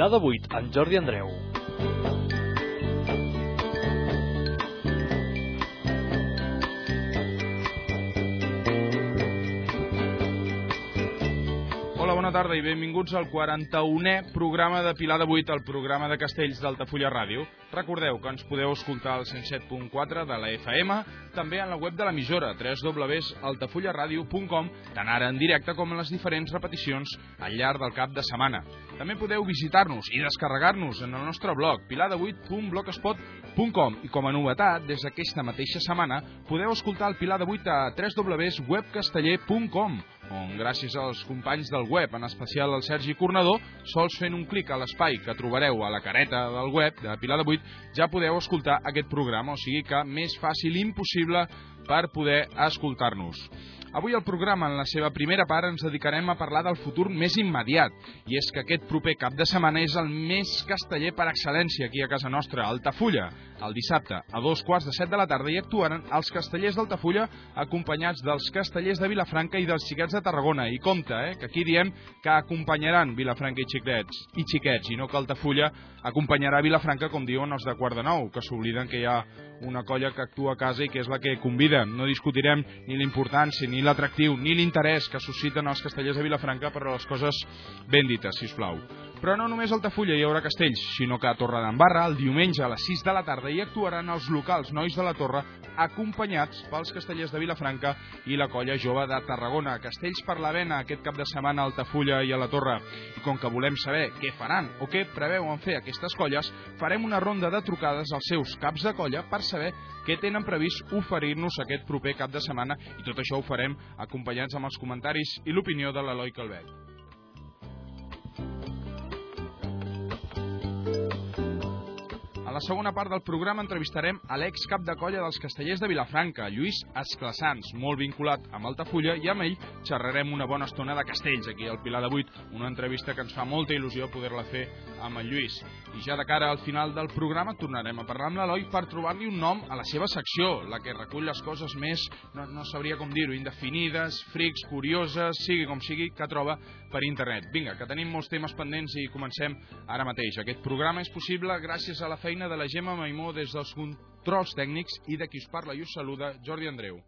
Pilar de 8, en Jordi Andreu. Hola, bona tarda i benvinguts al 41è programa de Pilar de 8, el programa de Castells d'Altafulla Ràdio. Recordeu que ens podeu escoltar al 107.4 de la FM, també en la web de l'emissora www.altafullaradio.com, tant ara en directe com en les diferents repeticions al llarg del cap de setmana. També podeu visitar-nos i descarregar-nos en el nostre blog pilar8.blogspot.com i com a novetat, des d'aquesta mateixa setmana, podeu escoltar el Pilar de 8 a www.webcasteller.com on gràcies als companys del web, en especial el Sergi Cornador, sols fent un clic a l'espai que trobareu a la careta del web de Pilar de 8, ja podeu escoltar aquest programa, o sigui que més fàcil impossible per poder escoltar-nos. Avui al programa, en la seva primera part, ens dedicarem a parlar del futur més immediat, i és que aquest proper cap de setmana és el més casteller per excel·lència aquí a casa nostra, Altafulla. El dissabte, a dos quarts de set de la tarda, hi actuaran els castellers d'Altafulla acompanyats dels castellers de Vilafranca i dels xiquets de Tarragona. I compte, eh, que aquí diem que acompanyaran Vilafranca i xiquets, i xiquets, i no que Altafulla acompanyarà Vilafranca, com diuen els de Quart de Nou, que s'obliden que hi ha una colla que actua a casa i que és la que convida. No discutirem ni l'importància, ni l'atractiu, ni l'interès que susciten els castellers de Vilafranca, però les coses ben dites, si us plau. Però no només a Altafulla hi haurà castells, sinó que a Torredembarra, el diumenge a les 6 de la tarda, hi actuaran els locals nois de la Torre, acompanyats pels castellers de Vilafranca i la colla jove de Tarragona. Castells per la vena aquest cap de setmana a Altafulla i a la Torre. I com que volem saber què faran o què preveuen fer aquestes colles, farem una ronda de trucades als seus caps de colla per saber què tenen previst oferir-nos aquest proper cap de setmana i tot això ho farem acompanyats amb els comentaris i l'opinió de l'Eloi Calvet. La segona part del programa entrevistarem a l'ex cap de colla dels castellers de Vilafranca, Lluís Esclassans, molt vinculat amb Altafulla, i amb ell xerrarem una bona estona de castells aquí al Pilar de Vuit, una entrevista que ens fa molta il·lusió poder-la fer amb el Lluís. I ja de cara al final del programa tornarem a parlar amb l'Eloi per trobar-li un nom a la seva secció, la que recull les coses més, no, no sabria com dir-ho, indefinides, frics, curioses, sigui com sigui, que troba per internet. Vinga, que tenim molts temes pendents i comencem ara mateix. Aquest programa és possible gràcies a la feina de la Gemma Maimó des dels controls tècnics i de qui us parla i us saluda Jordi Andreu.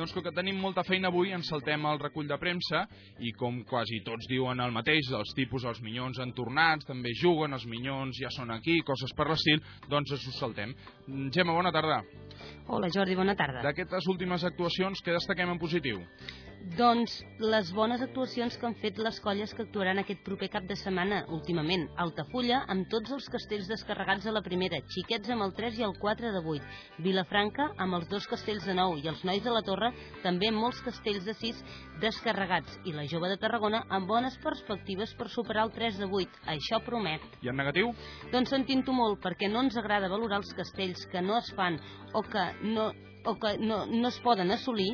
Doncs com que tenim molta feina avui, ens saltem al recull de premsa i com quasi tots diuen el mateix, els tipus, els minyons han tornat, també juguen, els minyons ja són aquí, coses per l'estil, doncs ens ho saltem. Gemma, bona tarda. Hola Jordi, bona tarda. D'aquestes últimes actuacions, què destaquem en positiu? Doncs les bones actuacions que han fet les colles que actuaran aquest proper cap de setmana últimament. Altafulla, amb tots els castells descarregats a la primera, Xiquets amb el 3 i el 4 de 8, Vilafranca amb els dos castells de 9 i els nois de la Torre també amb molts castells de 6 descarregats i la jove de Tarragona amb bones perspectives per superar el 3 de 8. Això promet. I en negatiu? Doncs sentint-ho molt perquè no ens agrada valorar els castells que no es fan o que no, o que no, no es poden assolir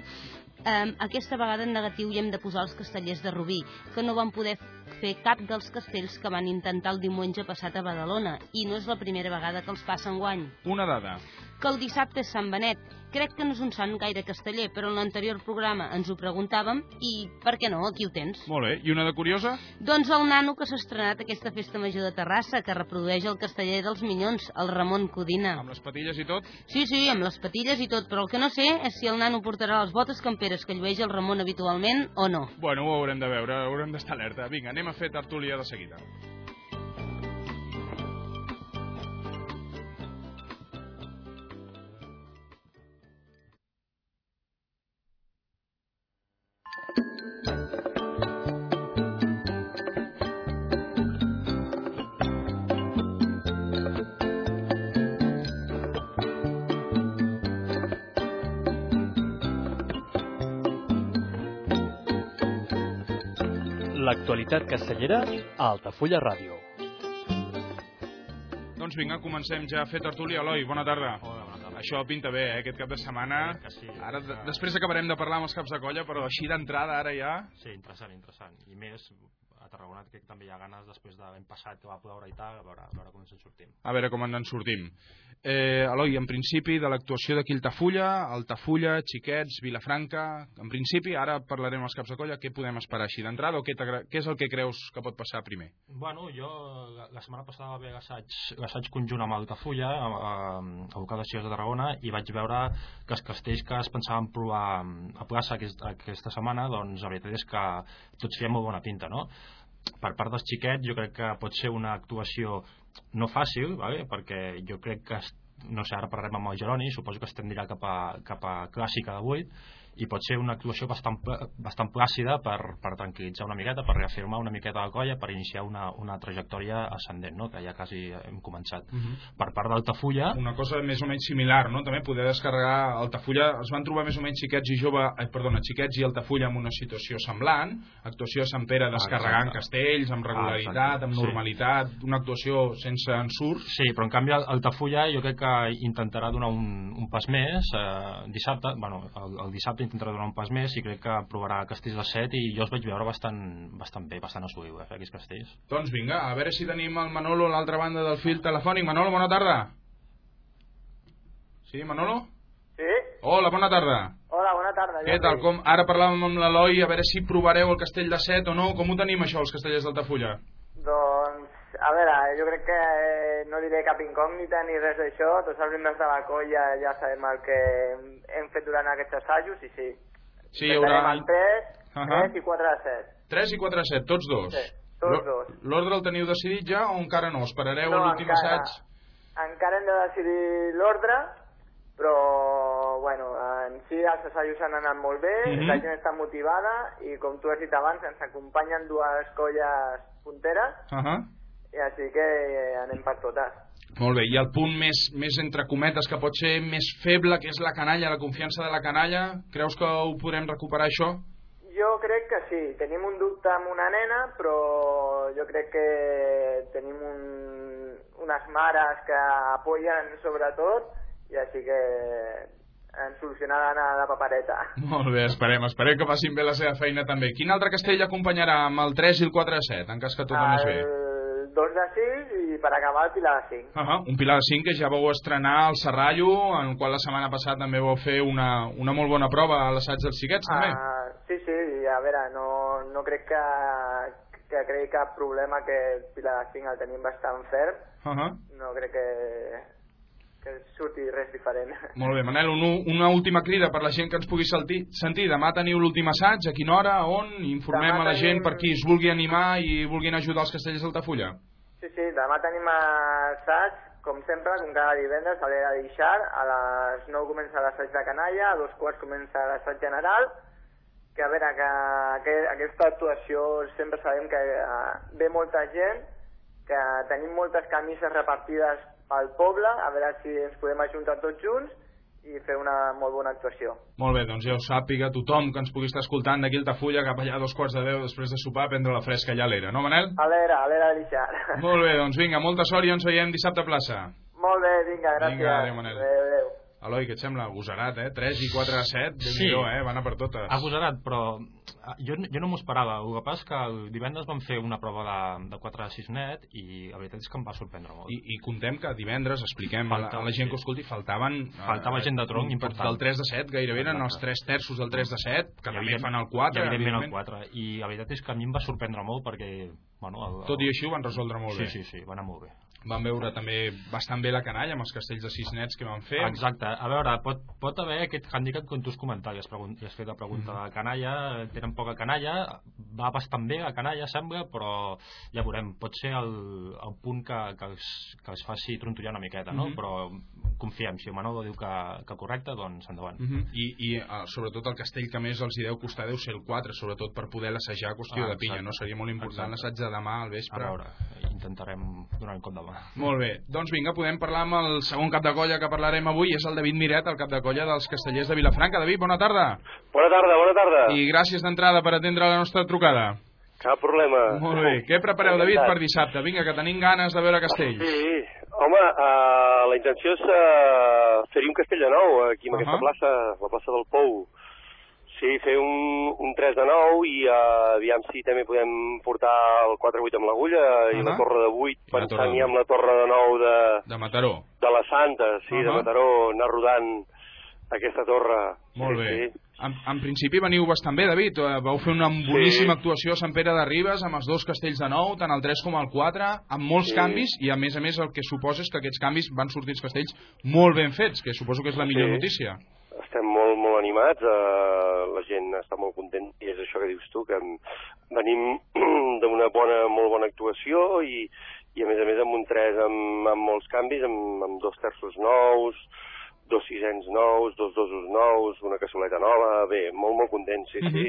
Um, aquesta vegada en negatiu hi hem de posar els castellers de Rubí, que no van poder fer cap dels castells que van intentar el diumenge passat a Badalona, i no és la primera vegada que els passen guany. Una dada. Que el dissabte és Sant Benet. Crec que no és un sant gaire casteller, però en l'anterior programa ens ho preguntàvem i, per què no, aquí ho tens. Molt bé. I una de curiosa? Doncs el nano que s'ha estrenat aquesta festa major de Terrassa, que reprodueix el casteller dels Minyons, el Ramon Codina. Amb les patilles i tot? Sí, sí, amb les patilles i tot, però el que no sé és si el nano portarà les botes camperes que llueix el Ramon habitualment o no. Bueno, ho haurem de veure, haurem d'estar alerta. Vinga, anem a fer tertúlia de seguida. L'actualitat castellera a Altafulla Ràdio. Doncs vinga, comencem ja a fer tertúlia. Eloi, bona tarda. Hola, bona tarda. Això pinta bé, eh, aquest cap de setmana. Sí. Ara, de- després acabarem de parlar amb els caps de colla, però així d'entrada, ara ja... Sí, interessant, interessant. I més Tarragona crec que també hi ha ganes després d'haver passat que va ploure i tal, a veure, a veure com ens en sortim. A veure com ens en sortim. Eh, Eloi, en principi, de l'actuació d'aquí Altafulla, Altafulla, Xiquets, Vilafranca... En principi, ara parlarem als caps de colla, què podem esperar així d'entrada o què, què és el que creus que pot passar primer? Bueno, jo la, la setmana passada va haver l'assaig conjunt amb Altafulla, a, a, a de Xies de Tarragona, i vaig veure que els castells que es pensaven provar a plaça aquest, aquesta setmana, doncs la veritat és que tots feien molt bona pinta, no? Per part dels xiquets jo crec que pot ser una actuació no fàcil, vale? perquè jo crec que no sé, ara parlarem amb el Geroni suposo que estem dirà cap a, cap a clàssica de 8 i pot ser una actuació bastant, bastant plàcida per, per tranquil·litzar una miqueta, per reafirmar una miqueta la colla, per iniciar una, una trajectòria ascendent, no? que ja quasi hem començat. Uh Mhm. -huh. Per part d'Altafulla... Una cosa més o menys similar, no? També poder descarregar Altafulla, es van trobar més o menys xiquets i jove, eh, perdona, xiquets i Altafulla en una situació semblant, actuació a Sant Pere descarregant Ah, castells, amb regularitat, Ah, exacte. amb Sí. normalitat, una actuació sense ensurts. Sí, però en canvi Altafulla jo crec que intentarà donar un, un pas més eh, dissabte, bueno, el, el dissabte intentarà donar un pas més i crec que provarà castells de 7 i jo els vaig veure bastant, bastant bé, bastant assoliu, eh, aquests castells. Doncs vinga, a veure si tenim el Manolo a l'altra banda del fil telefònic. Manolo, bona tarda. Sí, Manolo? Sí? Hola, bona tarda. Hola, bona tarda. Què tal? Com, ara parlàvem amb l'Eloi, a veure si provareu el castell de set o no. Com ho tenim, això, els castellers d'Altafulla? Doncs, a veure, jo crec que eh, no diré cap incògnita ni res d'això. Tots els membres de la colla ja sabem el que hem, fet durant aquests assajos i sí. Sí, hi haurà... En 3, Ahà. 3 i 4 de 7. 3 i 4 a 7, tots dos. Sí, tots dos. L'ordre el teniu decidit ja o encara no? Esperareu No, l'últim assaig? Encara hem de decidir l'ordre, però, bueno, en si els assajos han anat molt bé, Mhm. la gent està motivada i, com tu has dit abans, ens acompanyen dues colles punteres, Uh -huh. I així que eh, anem per totes. Molt bé, i el punt més, més entre cometes que pot ser més feble, que és la canalla, la confiança de la canalla, creus que ho podrem recuperar això? Jo crec que sí. Tenim un dubte amb una nena, però jo crec que tenim un, unes mares que apoyen sobretot i així que ens solucionaran a la papereta. Molt bé, esperem, esperem que facin bé la seva feina també. Quin altre castell acompanyarà amb el 3 i el 4 a 7, en cas que tot anés bé? 2 de 6 i per acabar el Pilar de 5. Uh -huh. Un Pilar de 5 que ja vau estrenar al Serrallo, en el qual la setmana passada també vau fer una, una molt bona prova a l'assaig dels xiquets, també. Ah, sí, sí, a veure, no, no crec que, que creï cap problema que el Pilar de 5 el tenim bastant ferm. Uh -huh. No crec que, que surti res diferent. Molt bé, Manel, un, una última crida per la gent que ens pugui saltir, sentir. Demà teniu l'últim assaig, a quina hora, on? Informem Demà a la gent tenim- per qui es vulgui animar i vulguin ajudar els castellers d'Altafulla. Sí, sí, demà tenim assaig, com sempre, com cada divendres, a l'era d'Ixar, a les 9 comença l'assaig de canalla, a dos quarts comença l'assaig general, que a veure, que, que aquesta actuació sempre sabem que eh, ve molta gent, que tenim moltes camises repartides pel poble, a veure si ens podem ajuntar tots junts i fer una molt bona actuació. Molt bé, doncs ja ho sàpiga tothom que ens pugui estar escoltant d'aquí a Altafulla cap allà a dos quarts de deu després de sopar a prendre la fresca allà a l'era, no, Manel? A l'era, a l'era d'Ixar. Molt bé, doncs vinga, molta sort i ens veiem dissabte a plaça. Molt bé, vinga, gràcies. Vinga, adéu, Manel. Adéu, adéu. Eloi, què et sembla? Gosarat, eh? 3 i 4 a 7, déu Sí. sí. eh? Van a per totes. Agosarat, però ah, jo, jo no m'ho esperava. El que passa és que el divendres vam fer una prova de, de 4 a 6 net i la veritat és que em va sorprendre molt. I, I contem que divendres, expliquem a la, a la gent que ho escolti, faltaven... Faltava gent de tronc eh, important. Del 3 de 7, gairebé eren els Exacte. 3 terços del 3 de 7, que I també fan el 4, i evidentment el evidentment. 4. I la veritat és que a mi em va sorprendre molt perquè... Bueno, el, el... Tot i així ho van resoldre molt sí, bé. Sí, sí, va anar molt bé. Van veure també bastant bé la canalla amb els castells de 6 nets que van fer. Exacte. A veure, pot, pot haver aquest hàndicap com tu has comentat, i has, pregun i has fet la pregunta Mhm. de canalla, tenen poca canalla, va bastant bé la canalla, sembla, però ja veurem, pot ser el, el punt que, que, els, que els faci trontollar una miqueta, no? Mhm. Però confiem, si el Manolo diu que, que correcte, doncs endavant. Uh -huh. I, i uh, sobretot el castell que més els hi deu costar deu ser el 4, sobretot per poder l'assajar a qüestió Ah, de pinya, exacte. no? Seria molt important l'assaig de demà al A vespre. veure, intentarem donar un compte demà. Molt bé, doncs vinga, podem parlar amb el segon cap de colla que parlarem avui, és el David Miret, el cap de colla dels castellers de Vilafranca. David, bona tarda. Bona tarda, bona tarda. I gràcies d'entrada per atendre la nostra trucada. Cap problema. Molt bé. Què prepareu, David, per dissabte? Vinga, que tenim ganes de veure castells. Sí, home, uh, la intenció és uh, fer-hi un castell de nou aquí en aquesta Ahà. plaça, la plaça del Pou. Sí, fer un, un 3 de 9 i uh, aviam si també podem portar el 4-8 amb l'agulla i Ahà. la torre de 8, I la torre pensant de ja amb la torre de 9 de, De Mataró. de la Santa, sí, de Ahà. Mataró, anar rodant aquesta torre. Molt sí, bé. Sí. En, en principi veniu bastant bé, David. Eh, Vau fer una boníssima actuació a Sant Pere de Ribes amb els dos castells de nou, tant el 3 com el 4, amb molts Sí. canvis i a més a més el que suposa és que aquests canvis van sortir els castells molt ben fets, que suposo que és la millor Sí. notícia. Estem molt, molt animats, eh, la gent està molt content i és això que dius tu, que venim d'una bona, molt bona actuació i, i a més a més amb un 3 amb, amb molts canvis, amb, amb dos terços nous, dos sisens nous, dos dosos nous, una cassoleta nova, bé, molt, molt contents, sí, sí.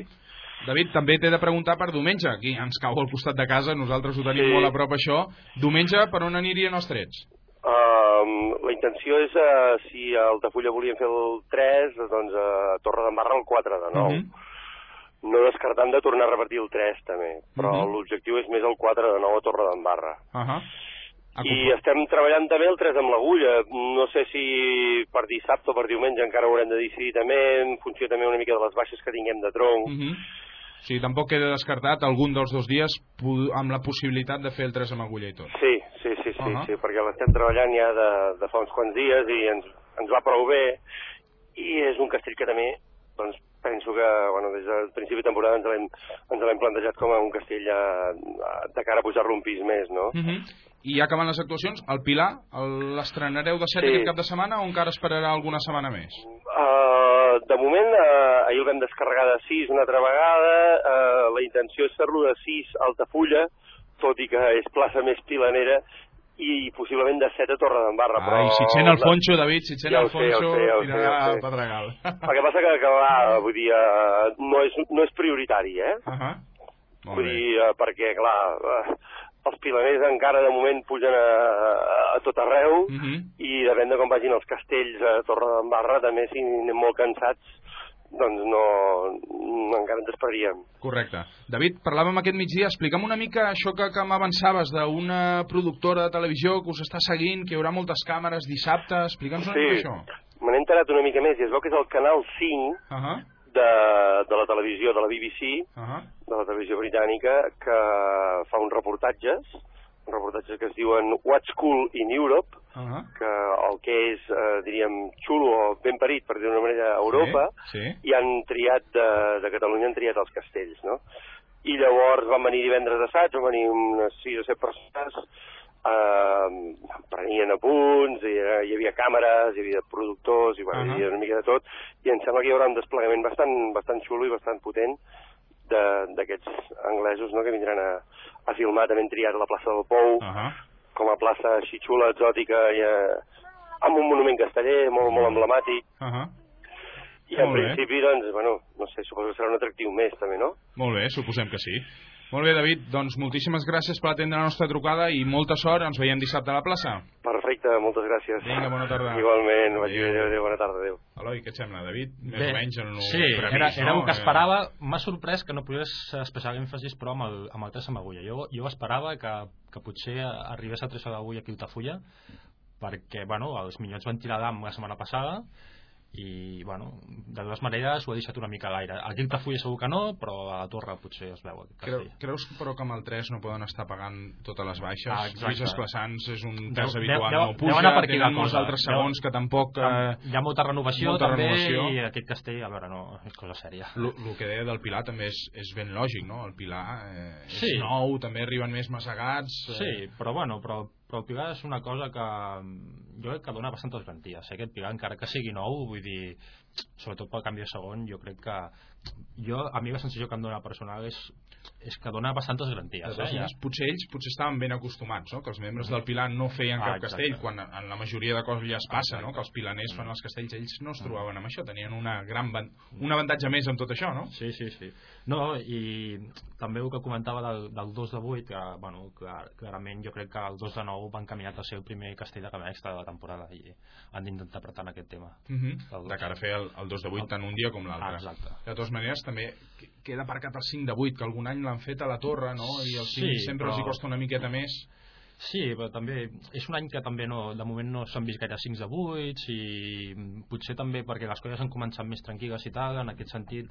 David, també t'he de preguntar per diumenge. Aquí ens cau al costat de casa, nosaltres ho tenim Sí. molt a prop això. Diumenge, per on anirien els trets? Um, la intenció és, uh, si a Altafulla volien fer el 3, doncs a Torre d'Embarra el 4 de 9. Mhm. No descartant de tornar a repetir el 3 també, però Mhm. l'objectiu és més el 4 de 9 a Torre d'Embarra. Uh -huh. I estem treballant també el 3 amb l'agulla. No sé si per dissabte o per diumenge encara ho haurem de decidir també, en funció també una mica de les baixes que tinguem de tronc. Uh -huh. O sigui, tampoc queda descartat algun dels dos dies amb la possibilitat de fer el 3 amb agulla i tot. Sí, sí, sí, sí, Ahà. sí perquè l'estem treballant ja de, de fa uns quants dies i ens, ens va prou bé i és un castell que també doncs, penso que bueno, des del principi de temporada ens l'hem plantejat com a un castell eh, de cara a pujar-lo un pis més, no? Uh -huh. I ja acabant les actuacions, el Pilar, l'estrenareu de set Sí. aquest cap de setmana o encara esperarà alguna setmana més? Uh, de moment, uh, ahir el vam descarregar de 6 una altra vegada. Uh, la intenció és fer-lo de 6 a Altafulla, tot i que és plaça més pilanera, i possiblement de 7 a Torre d'Embarra. però... Ai, si et sent Alfonso, David, si et sent Ja Alfonso, sé, sé, tirarà el Pedregal. El que passa que, que va, vull dir, uh, no, és, no és prioritari, eh? Uh -huh. Molt Vull bé. dir, uh, perquè, clar, uh, els pilaners encara de moment pugen a, a, tot arreu, Uh -huh. i depèn de com vagin els castells a Torre d'Embarra, també si anem molt cansats, doncs no, no encara ens esperaríem. Correcte. David, parlàvem aquest migdia, explica'm una mica això que, que m'avançaves d'una productora de televisió que us està seguint, que hi haurà moltes càmeres dissabte, explica'ns una Sí, mica això. me n'he enterat una mica més i es veu que és el canal 5 Uh -huh. de, de la televisió, de la BBC, Uh -huh. de la televisió britànica, que fa uns reportatges, reportatges que es diuen What's Cool in Europe, Uh -huh. que el que és, eh, diríem, xulo o ben parit, per dir-ho d'una manera, a Europa, Sí, sí. i han triat, de, de Catalunya han triat els castells, no? I llavors van venir divendres d'assaig, van venir unes 6 o 7 persones, eh, prenien apunts, i, eh, hi havia càmeres, hi havia productors, i bueno, Ahà. hi havia una mica de tot, i em sembla que hi haurà un desplegament bastant, bastant xulo i bastant potent d'aquests anglesos no, que vindran a, a filmar. També han triat la plaça del Pou, Uh -huh. com a plaça així xula, exòtica, i, eh, amb un monument casteller molt, molt emblemàtic. Uh -huh. I en Molt bé. principi, doncs, bueno, no sé, suposo que serà un atractiu més, també, no? Molt bé, suposem que sí. Molt bé, David, doncs moltíssimes gràcies per atendre la nostra trucada i molta sort, ens veiem dissabte a la plaça. Perfecte, moltes gràcies. Vinga, bona tarda. Igualment, vagi bé, Adéu. adéu, adéu, bona tarda, adéu. Eloi, què et sembla, David? Més Bé, o menys en un sí, previst, era, era no? el que Eh, esperava. M'ha sorprès que no pogués especial èmfasis, però amb el, amb el 3 amb agulla. Jo, jo esperava que, que potser arribés a 3 d'agulla aquí a Altafulla, perquè, bueno, els minyons van tirar d'am la setmana passada, i, bueno, de totes maneres ho he deixat una mica a l'aire. Aquí a Altafulla segur que no, però a la Torre potser es veu. Creu, creus però que amb el 3 no poden estar pagant totes les baixes? Ah. Lluís Esplaçans és un Deu- cas deu- habitual, deu- no deu puja, aquí tenen molts cosa. altres Deu- segons que tampoc... Eh, Hi ha molta renovació molta també renovació. i aquest castell, a veure, no, és cosa sèria. el que deia del Pilar també és, és ben lògic, no? El Pilar eh, és Sí. nou, també arriben més massegats... Eh, Sí, però bueno, però, però el Pilar és una cosa que jo crec que dona bastantes garanties. Eh? Aquest Pilar, encara que sigui nou, vull dir, sobretot pel canvi de segon, jo crec que jo, a mi la sensació que em dona personal és, és que dona bastantes garanties. Eh? Ja. potser ells potser estaven ben acostumats, no? que els membres del Pilar no feien Ah, cap exacte. castell, quan en la majoria de coses ja es passa, no? que els pilaners fan els castells, ells no es trobaven amb això, tenien una gran van- un avantatge més en tot això, no? Sí, sí, sí. No, i també el que comentava del, del 2 de 8, que, bueno, clar, clarament jo crec que el 2 de 9 va encaminat a ser el primer castell de extra de la temporada i han d'intentar apretar en aquest tema. Uh -huh. De cara a fer el, el 2 de 8 tant un dia com l'altre. Ah, exacte. De totes maneres, també que- queda aparcat el 5 de 8, que algun any l'han fet a la torre, no? I el 5 Sí, sempre però- els hi costa una miqueta més. Sí, però també és un any que també no, de moment no s'han vist gaire 5 de 8 i potser també perquè les colles han començat més tranquil·les i tal, en aquest sentit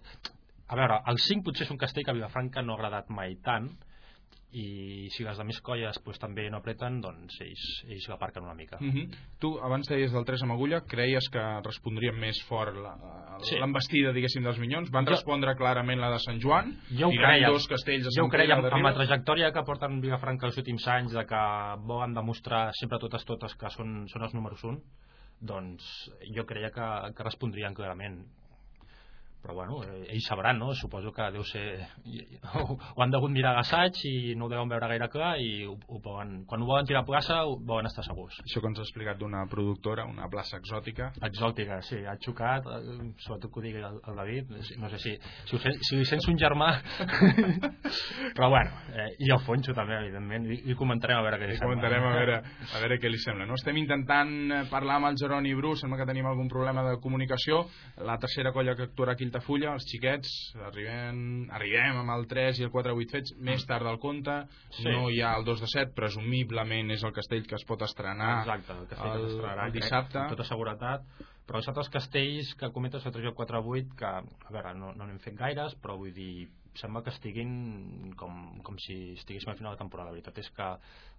a veure, el 5 potser és un castell que a Vilafranca no ha agradat mai tant i si les més colles pues, també no apreten doncs ells, ells l'aparquen una mica. Mm -hmm. Tu abans deies del 3 amb agulla creies que respondrien més fort l'embestida sí. diguéssim dels Minyons? Van jo, respondre clarament la de Sant Joan jo ho creia, dos castells a jo ho creia amb, amb la trajectòria que porten Vilafranca els últims anys de que volen demostrar sempre totes totes que són, són els números 1 doncs jo creia que, que respondrien clarament però bueno, eh, ells sabran, no? Suposo que deu ser... Ho, han degut mirar l'assaig i no ho deuen veure gaire clar i ho, ho poden, quan ho volen tirar a plaça ho volen estar segurs. Això que ens ha explicat d'una productora, una plaça exòtica. Exòtica, sí, ha xocat, eh, sobretot que ho digui el, el David, no sé si, si, ho, si li sents un germà... però bueno, eh, i el Fonxo també, evidentment, i, i comentarem a veure què li, li sembla. comentarem a veure, a veure què li sembla. No? Estem intentant eh, parlar amb el Jeroni Bru, sembla que tenim algun problema de comunicació. La tercera colla que actuarà aquí a Altafulla, els xiquets, arribem, arribem amb el 3 i el 4 8 fets més tard del compte, sí. no hi ha el 2 de 7, presumiblement és el castell que es pot estrenar Exacte, el, castell el, que el dissabte. Amb tota seguretat, però els altres castells que comentes el 3 i el 4 8, que, a veure, no n'hem no fet gaires, però vull dir, sembla que estiguin com, com si estiguéssim al final de temporada. La veritat és que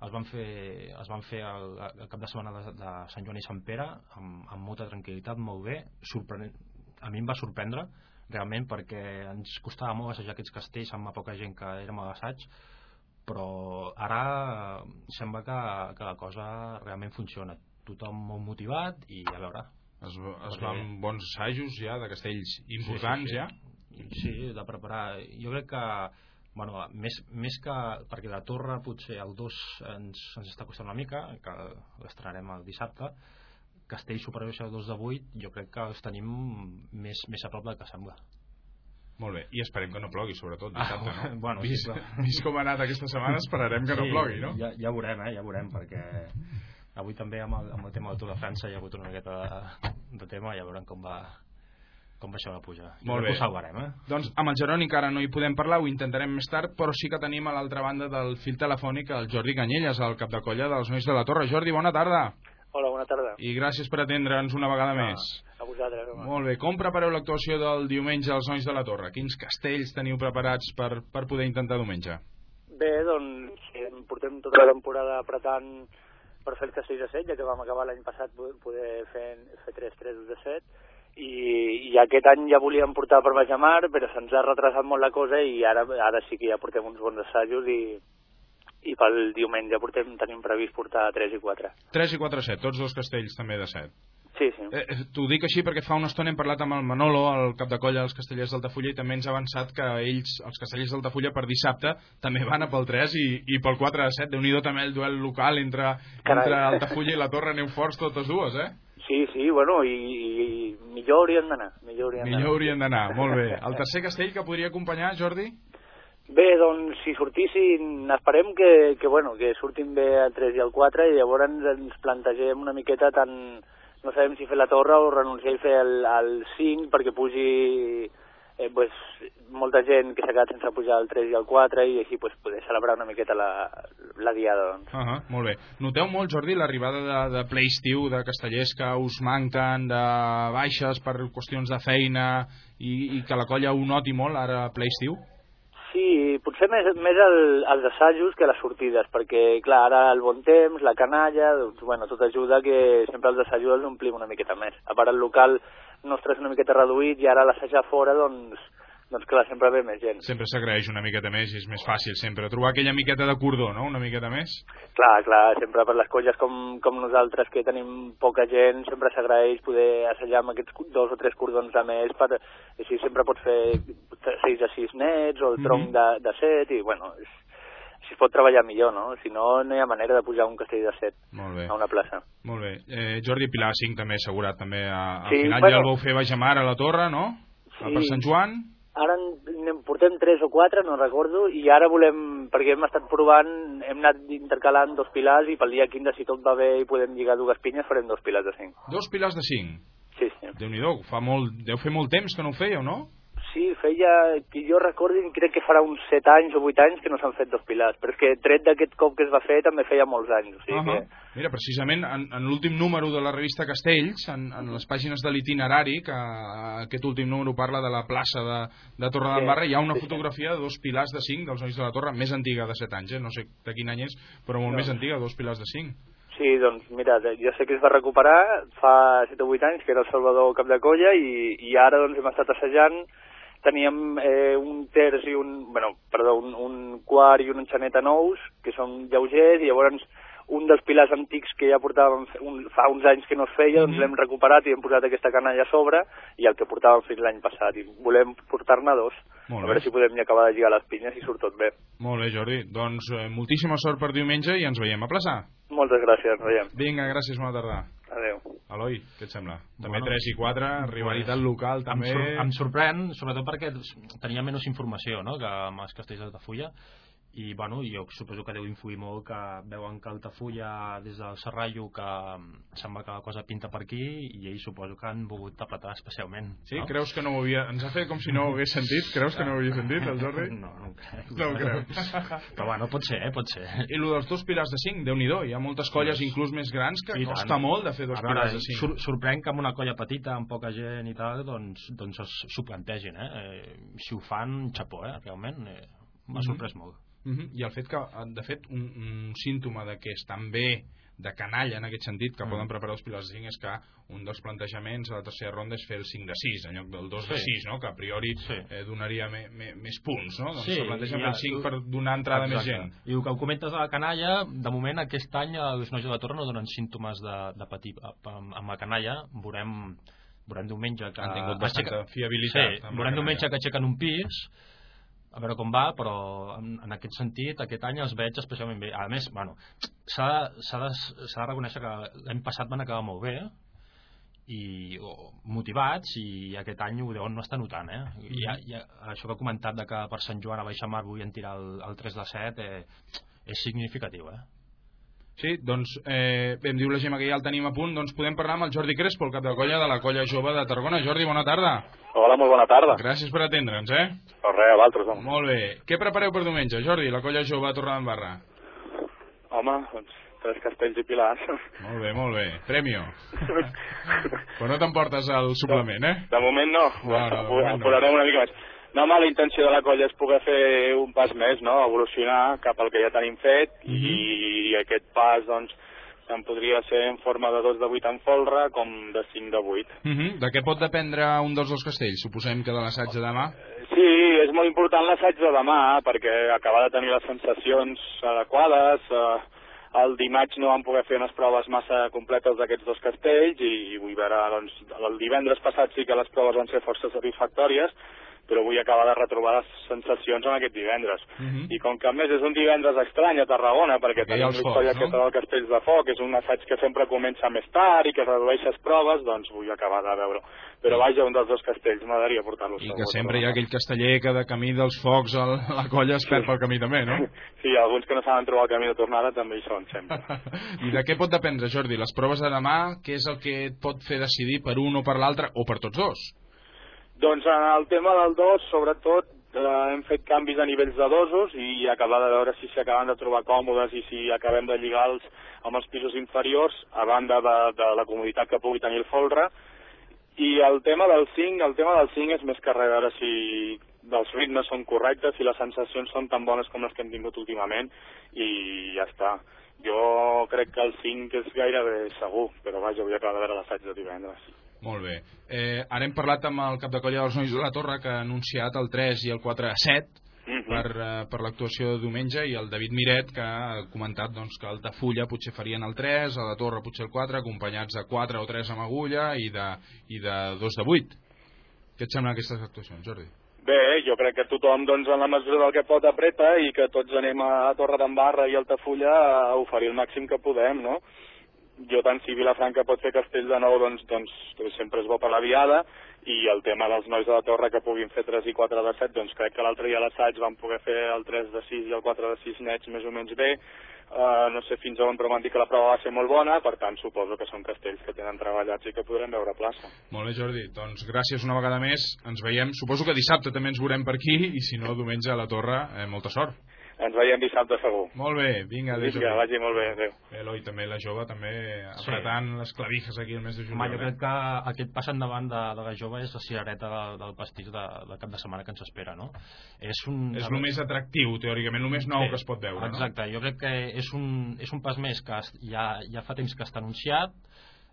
es van fer, es van fer el, el cap de setmana de, de Sant Joan i Sant Pere amb, amb molta tranquil·litat, molt bé, sorprenent, a mi em va sorprendre realment perquè ens costava molt assajar aquests castells amb poca gent que érem a l'assaig però ara sembla que, que la cosa realment funciona. Tothom molt motivat i a veure. Es, es van bons assajos ja de castells importants sí, sí, sí. ja? Sí, de preparar. Jo crec que bueno, més, més que perquè la torre potser el 2 ens, ens està costant una mica que l'estrenarem el dissabte Castell superior a 2 de 8 jo crec que els tenim més, més a prop del que sembla molt bé, i esperem que no plogui, sobretot dissabte, ah, no? Bueno, vist, sí, vist com ha anat aquesta setmana, esperarem que sí, no plogui, no? Ja, ja veurem, eh? Ja veurem, perquè avui també amb el, amb el tema del Tour de França hi ha hagut una miqueta de, de tema, ja veurem com va, com va això la puja. Molt bé. Ho salvarem, eh? Doncs amb el Jeroni encara no hi podem parlar, ho intentarem més tard, però sí que tenim a l'altra banda del fil telefònic el Jordi Canyelles, el cap de colla dels Nois de la Torre. Jordi, bona tarda. Hola, bona tarda. I gràcies per atendre'ns una vegada ah, més. A vosaltres. Home. Molt bé. Com prepareu l'actuació del diumenge als Nois de la Torre? Quins castells teniu preparats per, per poder intentar diumenge? Bé, doncs portem tota la temporada apretant per fer el castell de 7, ja que vam acabar l'any passat poder fer, fer 3 3 de 7 i, i aquest any ja volíem portar per Baix Mar, però se'ns ha retrasat molt la cosa i ara, ara sí que ja portem uns bons assajos i, i pel diumenge portem, tenim previst portar 3 i 4. 3 i 4 7, tots dos castells també de 7. Sí, sí. Eh, eh, T'ho dic així perquè fa una estona hem parlat amb el Manolo, el cap de colla dels castellers d'Altafulla, i també ens ha avançat que ells, els castellers d'Altafulla, per dissabte també van a pel 3 i, i pel 4 a 7. déu nhi també el duel local entre, entre Altafulla i la Torre, aneu forts totes dues, eh? Sí, sí, bueno, i, i. Millor haurien d'anar. Millor haurien d'anar, molt bé. El tercer castell que podria acompanyar, Jordi? Bé, doncs, si sortissin, esperem que, que, bueno, que surtin bé el 3 i el 4 i llavors ens plantegem una miqueta tant, no sabem si fer la torre o renunciar i fer el, el 5 perquè pugi eh, pues, molta gent que s'ha quedat sense pujar el 3 i el 4 i així pues, poder celebrar una miqueta la, la diada. Doncs. Uh -huh, molt bé. Noteu molt, Jordi, l'arribada de, de ple estiu, de castellers que us manquen, de baixes per qüestions de feina i, i que la colla ho noti molt ara ple estiu? Sí, potser més, més el, els assajos que les sortides, perquè, clar, ara el bon temps, la canalla, doncs, bueno, tot ajuda que sempre els assajos els omplim una miqueta més. A part, el local nostre és una miqueta reduït i ara l'assajar fora, doncs, doncs clar, sempre ve més gent. Sempre s'agraeix una miqueta més i és més fàcil sempre trobar aquella miqueta de cordó, no?, una miqueta més. Clar, clar, sempre per les colles com, com nosaltres que tenim poca gent, sempre s'agraeix poder assajar amb aquests dos o tres cordons de més, per, així sempre pots fer 6 a 6 nets o el tronc mm -hmm. de, de 7 i, bueno, és, si es pot treballar millor, no? Si no, no hi ha manera de pujar un castell de 7 a una plaça. Molt bé. Eh, Jordi Pilar 5 també assegurat, també. A, al sí, final bueno, ja el vau fer a mar a la torre, no? Sí. Per Sant Joan ara en portem tres o quatre, no recordo, i ara volem, perquè hem estat provant, hem anat intercalant dos pilars i pel dia 15, si tot va bé i podem lligar dues pinyes, farem dos pilars de cinc. Dos pilars de cinc? Sí, sí. déu nhi fa molt, deu fer molt temps que no ho fèieu, no? Sí, feia, que jo recordi, crec que farà uns 7 anys o 8 anys que no s'han fet dos pilars, però és que tret d'aquest cop que es va fer també feia molts anys, o sigui Uh -huh. que... Mira, precisament en, en l'últim número de la revista Castells, en, en les pàgines de l'itinerari, que eh, aquest últim número parla de la plaça de, de Torre Sí, d'Embarra, hi ha una sí, sí. fotografia de dos pilars de 5 dels nois de la Torre, més antiga de 7 anys, eh? no sé de quin any és, però molt No. més antiga, dos pilars de 5. Sí, doncs mira, jo sé que es va recuperar fa 7 o 8 anys, que era el Salvador Cap de Colla, i, i ara doncs hem estat assajant, teníem eh, un terç i un, bueno, perdó, un, un quart i una enxaneta nous, que són lleugers, i llavors un dels pilars antics que ja portàvem un, fa uns anys que no es feia, doncs l'hem recuperat i hem posat aquesta canalla a sobre, i el que portàvem fins l'any passat, i volem portar-ne dos, Molt a bé. veure si podem acabar de lligar les pinyes i surt tot bé. Molt bé, Jordi. Doncs eh, moltíssima sort per diumenge i ens veiem a plaça. Moltes gràcies, ens veiem. Vinga, gràcies, bona tarda. Adéu. Eloi, què et sembla? També Bueno, 3 i 4, rivalitat local, també... Em, sor em sorprèn, sobretot perquè tenia menys informació no? que amb els castells d'Altafulla i bueno, jo suposo que deu influir molt que veuen que Altafulla des del Serrallo que mm, sembla que la cosa pinta per aquí i ells suposo que han volgut apretar especialment Sí, no? creus que no ho havia... Ens ha fet com si no ho hagués sentit? Creus que no ho havia sentit, el Jordi? no, no ho crec No ho creu. però bueno, pot ser, eh? pot ser I el dels dos pilars de 5, déu nhi Hi ha moltes colles, inclús més grans, que costa tant. molt de fer dos veure, pilars de 5. sor sorprèn que amb una colla petita, amb poca gent i tal, doncs, doncs s'ho plantegin, eh? eh? Si ho fan, xapó, eh? Realment, eh, m'ha Mhm. sorprès molt. Mhm. I el fet que, de fet, un, un símptoma de que estan bé de canalla en aquest sentit, que Mm. poden preparar els pilars de 5 és que un dels plantejaments a la tercera ronda és fer el 5 de 6 en lloc del 2 de Sí. 6, no? que a priori Sí. eh, donaria me, me, més punts, no? Doncs Sí, plantegen fer el ja- 5 per donar entrada a més Exacte. gent. I el que ho comentes de la canalla, de moment aquest any els nois de la Torre no donen símptomes de, de patir amb, la canalla. Veurem, veurem diumenge que... Han tingut bastanta aixeca- fiabilitat Sí, veurem diumenge que aixequen un pis, a veure com va, però en, en aquest sentit aquest any els veig especialment bé. A més, bueno, s'ha de, de reconèixer que l'any passat van acabar molt bé, i o, motivats i aquest any ho deuen no estar notant eh? I, ja, ja, això que ha comentat de que per Sant Joan a Baixamar volien tirar el, el 3 de 7 eh, és significatiu eh? Sí, doncs, eh, bé, em diu la Gemma que ja el tenim a punt, doncs podem parlar amb el Jordi Crespo, el cap de colla de la colla jove de Tarragona. Jordi, bona tarda. Hola, molt bona tarda. Gràcies per atendre'ns, eh? O res, a l'altre, home. Molt bé. Què prepareu per diumenge, Jordi, la colla jove a Torredembarra? Home, doncs, tres castells i pilars. Molt bé, molt bé. Premio. Però no t'emportes el suplement, eh? De moment no. No, no, de moment no. posarem una mica més. No, la intenció de la colla és poder fer un pas més, no? Evolucionar cap al que ja tenim fet Mhm. i aquest pas, doncs, en podria ser en forma de 2 de 8 en folre com de 5 de 8. Uh -huh. De què pot dependre un dels dos castells? Suposem que de l'assaig de demà. Sí, és molt important l'assaig de demà perquè acabar de tenir les sensacions adequades. Eh, el dimarts no vam poder fer unes proves massa completes d'aquests dos castells i, i vull veure, doncs, el divendres passat sí que les proves van ser força satisfactòries, però vull acabar de retrobar les sensacions en aquest divendres. Uh -huh. I com que a més és un divendres estrany a Tarragona, perquè ha tenim l'història no? aquesta del Castells de Foc, és un assaig que sempre comença més tard i que redueix les proves, doncs vull acabar de veure-ho. Però vaja, un dels dos castells m'agradaria portar-lo. I que sempre hi ha aquell casteller que de camí dels focs a la colla es perd pel camí també, no? Sí, alguns que no saben trobar el camí de tornada també hi són sempre. I de què pot dependre, Jordi? Les proves de demà, què és el que et pot fer decidir per un o per l'altre, o per tots dos? Doncs en el tema del dos, sobretot, eh, hem fet canvis a nivells de dosos i acabar de veure si s'acaben de trobar còmodes i si acabem de lligar-los amb els pisos inferiors, a banda de, de la comoditat que pugui tenir el folre. I el tema del 5, el tema del 5 és més que res veure si els ritmes són correctes, si les sensacions són tan bones com les que hem tingut últimament i ja està. Jo crec que el 5 és gairebé segur, però vaja, vull acabar de veure l'assaig de divendres. Molt bé. Eh, ara hem parlat amb el cap de colla dels Nois de la Torre, que ha anunciat el 3 i el 4 a 7 Mhm. per, eh, per l'actuació de diumenge, i el David Miret, que ha comentat doncs, que Altafulla potser farien el 3, a la Torre potser el 4, acompanyats de 4 o 3 amb agulla i de, i de 2 de 8. Què et semblen aquestes actuacions, Jordi? Bé, jo crec que tothom, doncs, en la mesura del que pot, apreta i que tots anem a Torre d'Embarra i Altafulla a oferir el màxim que podem, no? Jo tant si Vilafranca pot fer castell de nou, doncs, doncs, doncs sempre és bo per la viada, i el tema dels nois de la torre que puguin fer 3 i 4 de 7, doncs crec que l'altre dia a l'assaig van poder fer el 3 de 6 i el 4 de 6 nets més o menys bé, uh, no sé fins on, però m'han dit que la prova va ser molt bona, per tant suposo que són castells que tenen treballats i que podrem veure plaça. Molt bé, Jordi. Doncs gràcies una vegada més. Ens veiem. Suposo que dissabte també ens veurem per aquí i si no, diumenge a la Torre. Eh, molta sort. Ens veiem dissabte segur. Molt bé, vinga, adéu. Vinga, vagi molt bé, adéu. Eloi, també la jove, també apretant sí. les clavijas aquí el mes de juliol. Home, jo eh? crec que aquest pas endavant de, de la jove és la cirereta del, del pastís de, del cap de setmana que ens espera, no? És, un, És el més atractiu, teòricament, el més nou Sí, que es pot veure, Exacte, jo crec que és un, és un pas més que ja, ja fa temps que està anunciat,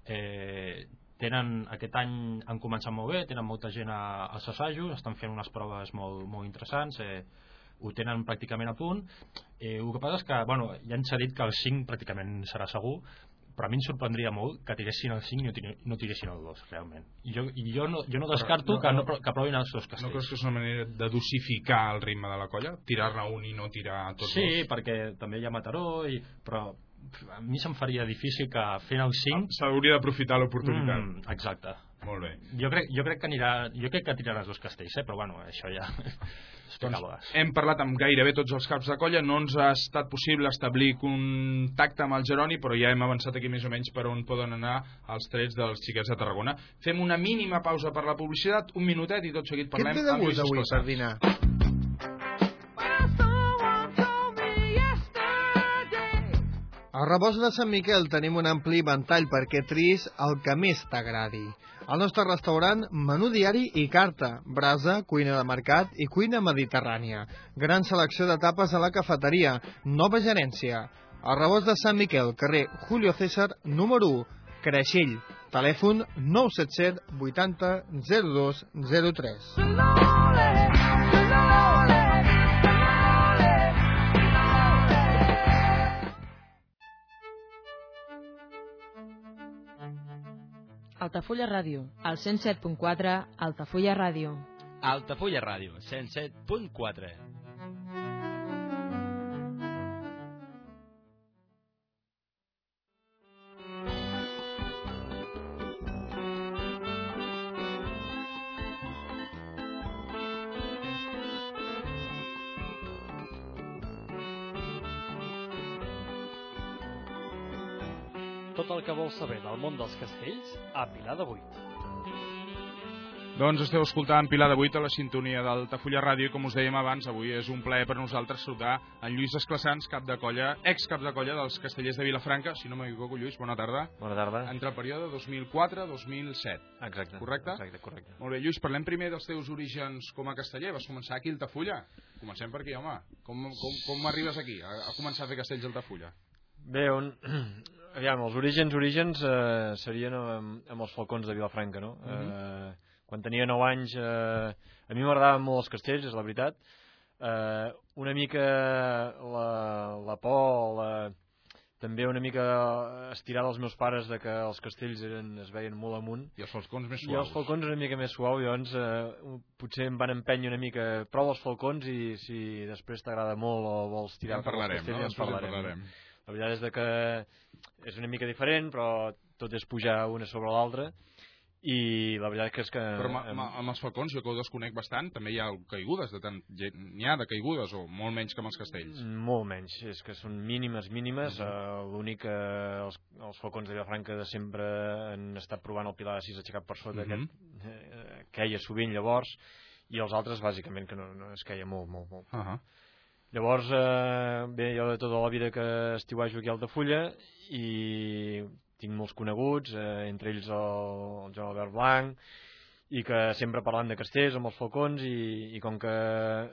eh, tenen, aquest any han començat molt bé, tenen molta gent a, als assajos, estan fent unes proves molt, molt interessants, eh, ho tenen pràcticament a punt. Eh, el que passa és que, bueno, ja ens ha dit que el 5 pràcticament serà segur, però a mi em sorprendria molt que tiressin el 5 i no, tire- no tiressin el 2, realment. I jo, i jo, no, jo no descarto no- que, no, no- que provin els dos No castells. creus que és una manera de dosificar el ritme de la colla? Tirar-ne un i no tirar tots Sí, dos? perquè també hi ha Mataró, i, però a mi se'm faria difícil que fent el 5... S'hauria d'aprofitar l'oportunitat. Mm, exacte. Molt bé. Jo crec, jo crec que anirà, jo crec que tirarà els dos castells, eh? però bueno, això ja Doncs doncs... hem parlat amb gairebé tots els caps de colla, no ens ha estat possible establir contacte amb el Geroni, però ja hem avançat aquí més o menys per on poden anar els trets dels xiquets de Tarragona. Fem una mínima pausa per la publicitat, un minutet i tot seguit Què et parlem ve de amb Lluís gust avui per dinar? Al rebost de Sant Miquel tenim un ampli ventall perquè tris el que més t'agradi. Al nostre restaurant, menú diari i carta, brasa, cuina de mercat i cuina mediterrània. Gran selecció de tapes a la cafeteria, nova gerència. Al rebost de Sant Miquel, carrer Julio César, número 1, Creixell. Telèfon 977 80 02 03. Altafulla Ràdio, al 107.4 Altafulla Ràdio. Altafulla Ràdio, 107.4. El vols saber del món dels castells a Pilar de Buit. Doncs esteu escoltant Pilar de 8 a la sintonia d'Altafulla Ràdio i com us dèiem abans, avui és un plaer per nosaltres saludar en Lluís Esclassans, cap de colla, ex cap de colla dels castellers de Vilafranca, si no m'equivoco, Lluís, bona tarda. Bona tarda. Entre el període 2004-2007. Exacte. Correcte? Exacte, correcte. Molt bé, Lluís, parlem primer dels teus orígens com a casteller. Vas començar aquí a Altafulla. Comencem per aquí, home. Com, com, com arribes aquí, a, a començar a fer castells a Altafulla? Bé, on... Aviam, els orígens, orígens eh, serien amb, amb els falcons de Vilafranca, no? Mhm. eh, quan tenia 9 anys, eh, a mi m'agradaven molt els castells, és la veritat. Eh, una mica la, la por, la, també una mica estirar dels meus pares de que els castells eren, es veien molt amunt. I els falcons més I els suaus. falcons una mica més suau, llavors eh, potser em van empènyer una mica prova els falcons i si després t'agrada molt o vols tirar Ja en per els parlarem, castells, no? ja en Després en parlarem. parlarem. La veritat és que és una mica diferent, però tot és pujar una sobre l'altra i la veritat que és que... Però amb, amb, amb els falcons, jo que ho desconec bastant, també hi ha caigudes, de tant, n'hi ha de caigudes, o molt menys que amb els castells. Molt menys, és que són mínimes, mínimes. Mhm. Uh L'únic que els, els falcons de Vilafranca de sempre han estat provant el Pilar de 6 aixecat per sota, Mhm. aquest eh, queia sovint llavors, i els altres bàsicament que no, no es queia molt, molt, molt. Uh -huh. Llavors, eh, bé, jo de tota la vida que estiuajo aquí a Altafulla i tinc molts coneguts, eh, entre ells el, el Joan Albert Blanc, i que sempre parlant de castells amb els falcons i, i com que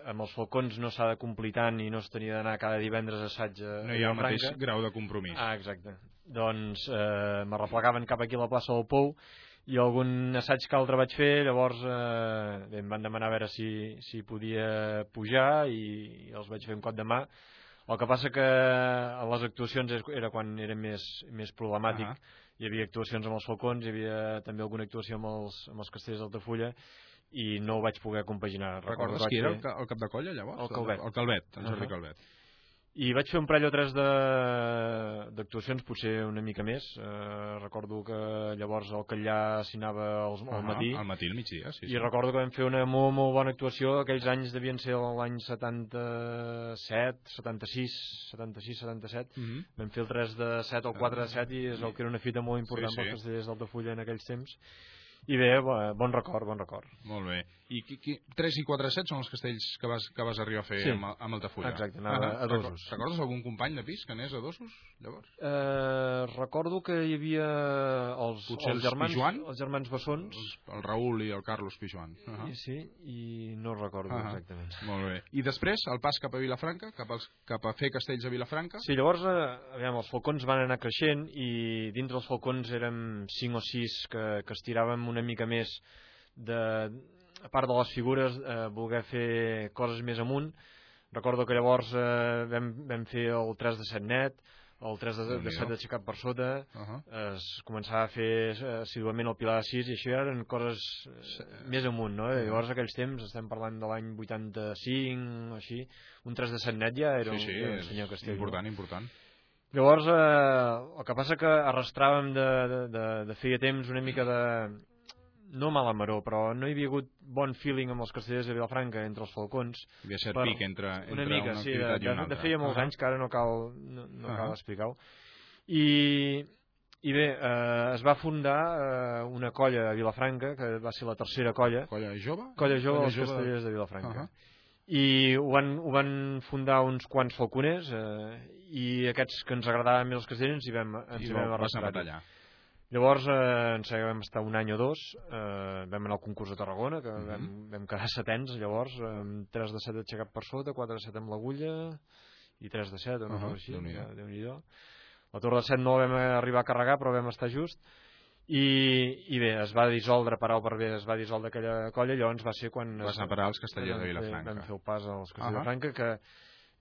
amb els falcons no s'ha de complir tant i no es tenia d'anar cada divendres a assaig a No hi ha el mateix grau de compromís. Ah, exacte. Doncs eh, m'arreplegaven cap aquí a la plaça del Pou i algun assaig que altre vaig fer, llavors eh, bé, em van demanar a veure si, si podia pujar i, i els vaig fer un cop de mà. El que passa que a les actuacions era quan era més, més problemàtic. Ahà. Hi havia actuacions amb els falcons, hi havia també alguna actuació amb els, amb els castells d'Altafulla i no ho vaig poder compaginar. Recordes que qui era el, el cap de colla, llavors? El Calvet. El Calvet, en Jordi Ahà. Calvet. I vaig fer un parell o tres d'actuacions, potser una mica més. Eh, recordo que llavors el Catllà s'hi anava al, al Ah, matí. Al matí, al migdia, sí. sí. I recordo que vam fer una molt, molt bona actuació. Aquells anys devien ser l'any 77, 76, 76, 77. Mhm. Vam fer el 3 de 7 o el 4 de 7 i és el que era una fita molt important Sí, sí. pels castellers d'Altafulla en aquells temps. I bé, bo- bon record, bon record. Molt bé. I qui, qui, 3 i 4 7 són els castells que vas, que vas arribar a fer Sí. amb, amb Altafulla. Exacte, anava a Record- dosos. Recordes algun company de pis que anés a dosos, llavors? Eh, recordo que hi havia els, Potser els els germans, Pijuan? els germans Bessons. El Raül i el Carlos Pijuan. Uh I, sí, i no recordo Ahà. exactament. Molt bé. I després, el pas cap a Vilafranca, cap, als, cap a fer castells a Vilafranca? Sí, llavors, eh, aviam, els falcons van anar creixent i dintre els falcons érem 5 o 6 que, que estiràvem una mica més de, a part de les figures, eh, voler fer coses més amunt. Recordo que llavors eh, vam, vam fer el 3 de 7 net, el 3 de, de Déu-n'hi-do. 7 aixecat per sota, Uh -huh. es començava a fer eh, assiduament el Pilar de 6 i això eren coses eh, més amunt, no? I llavors aquells temps, estem parlant de l'any 85 o així, un 3 de 7 net ja era, sí, un, sí, era un és senyor castell. important, important. Llavors, eh, el que passa que arrastràvem de, de, de, de feia temps una mica de... no mala maror, però no hi havia hagut bon feeling amb els castellers de Vilafranca entre els falcons. Hi havia cert per- pic entre, entre una mica, una sí, de, de, de feia molts Ah. anys que ara no cal, no, no Ah. cal explicar-ho. I, i bé, eh, es va fundar eh, una colla a Vilafranca, que va ser la tercera colla. Colla jove? Colla jove Colla dels jove. castellers de Vilafranca. Ahà. I ho van, ho van fundar uns quants falconers eh, i aquests que ens agradaven més els castellers ens hi vam, ens I hi va- vam allà. Llavors eh, ens vam estar un any o dos, eh, vam anar al concurs de Tarragona, que Mhm. vam, vam quedar setens llavors, amb 3 de 7 aixecat per sota, 4 de 7 amb l'agulla i 3 de 7, o una Ahà, cosa així. Ja, Déu-n'hi-do. La torre de 7 no vam arribar a carregar, però vam estar just. I, i bé, es va dissoldre per per B, es va dissoldre aquella colla, llavors va ser quan... Vas es- anar a parar als Castellers de Vilafranca. Vam fer el pas als Castellers de Franca, que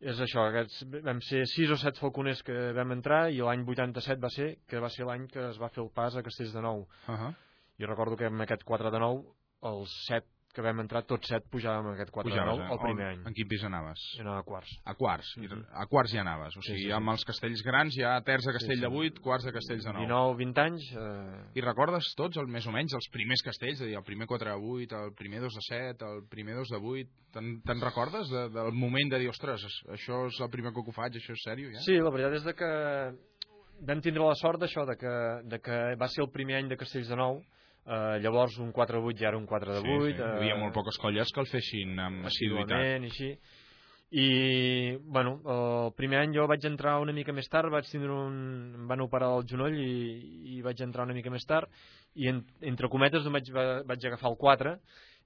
és això, aquests, vam ser 6 o 7 falconers que vam entrar i l'any 87 va ser, que va ser l'any que es va fer el pas a Castells de Nou. Uh -huh. I recordo que amb aquest 4 de 9, els 7 que vam entrar, tots 7 pujàvem amb aquest 4 Pujaves, de 9 eh? el primer On- any. En quin pis anaves? I anava a quarts. A quarts. I Mhm. A quarts ja anaves. O Sí, sigui, sí, sí. amb els castells grans ja terç de castell Sí, sí. de 8, quarts de castells de 9. 19, 20 anys... Eh... I recordes tots, el, més o menys, els primers castells? És a dir, el primer 4 de 8, el primer 2 de 7, el primer 2 de 8... Te'n te recordes de, del moment de dir, ostres, això és el primer cop que ho faig, això és sèrio, ja? Sí, la veritat és de que vam tindre la sort d'això, de que, de que va ser el primer any de Castells de Nou, eh, llavors un 4 de 8 ja era un 4 de 8. Sí, sí. Hi havia eh, molt poques colles que el fessin amb assiduïtat. així. I, bueno, el primer any jo vaig entrar una mica més tard, vaig tindre un... em van operar el genoll i, i vaig entrar una mica més tard i en, entre cometes vaig, va- vaig agafar el 4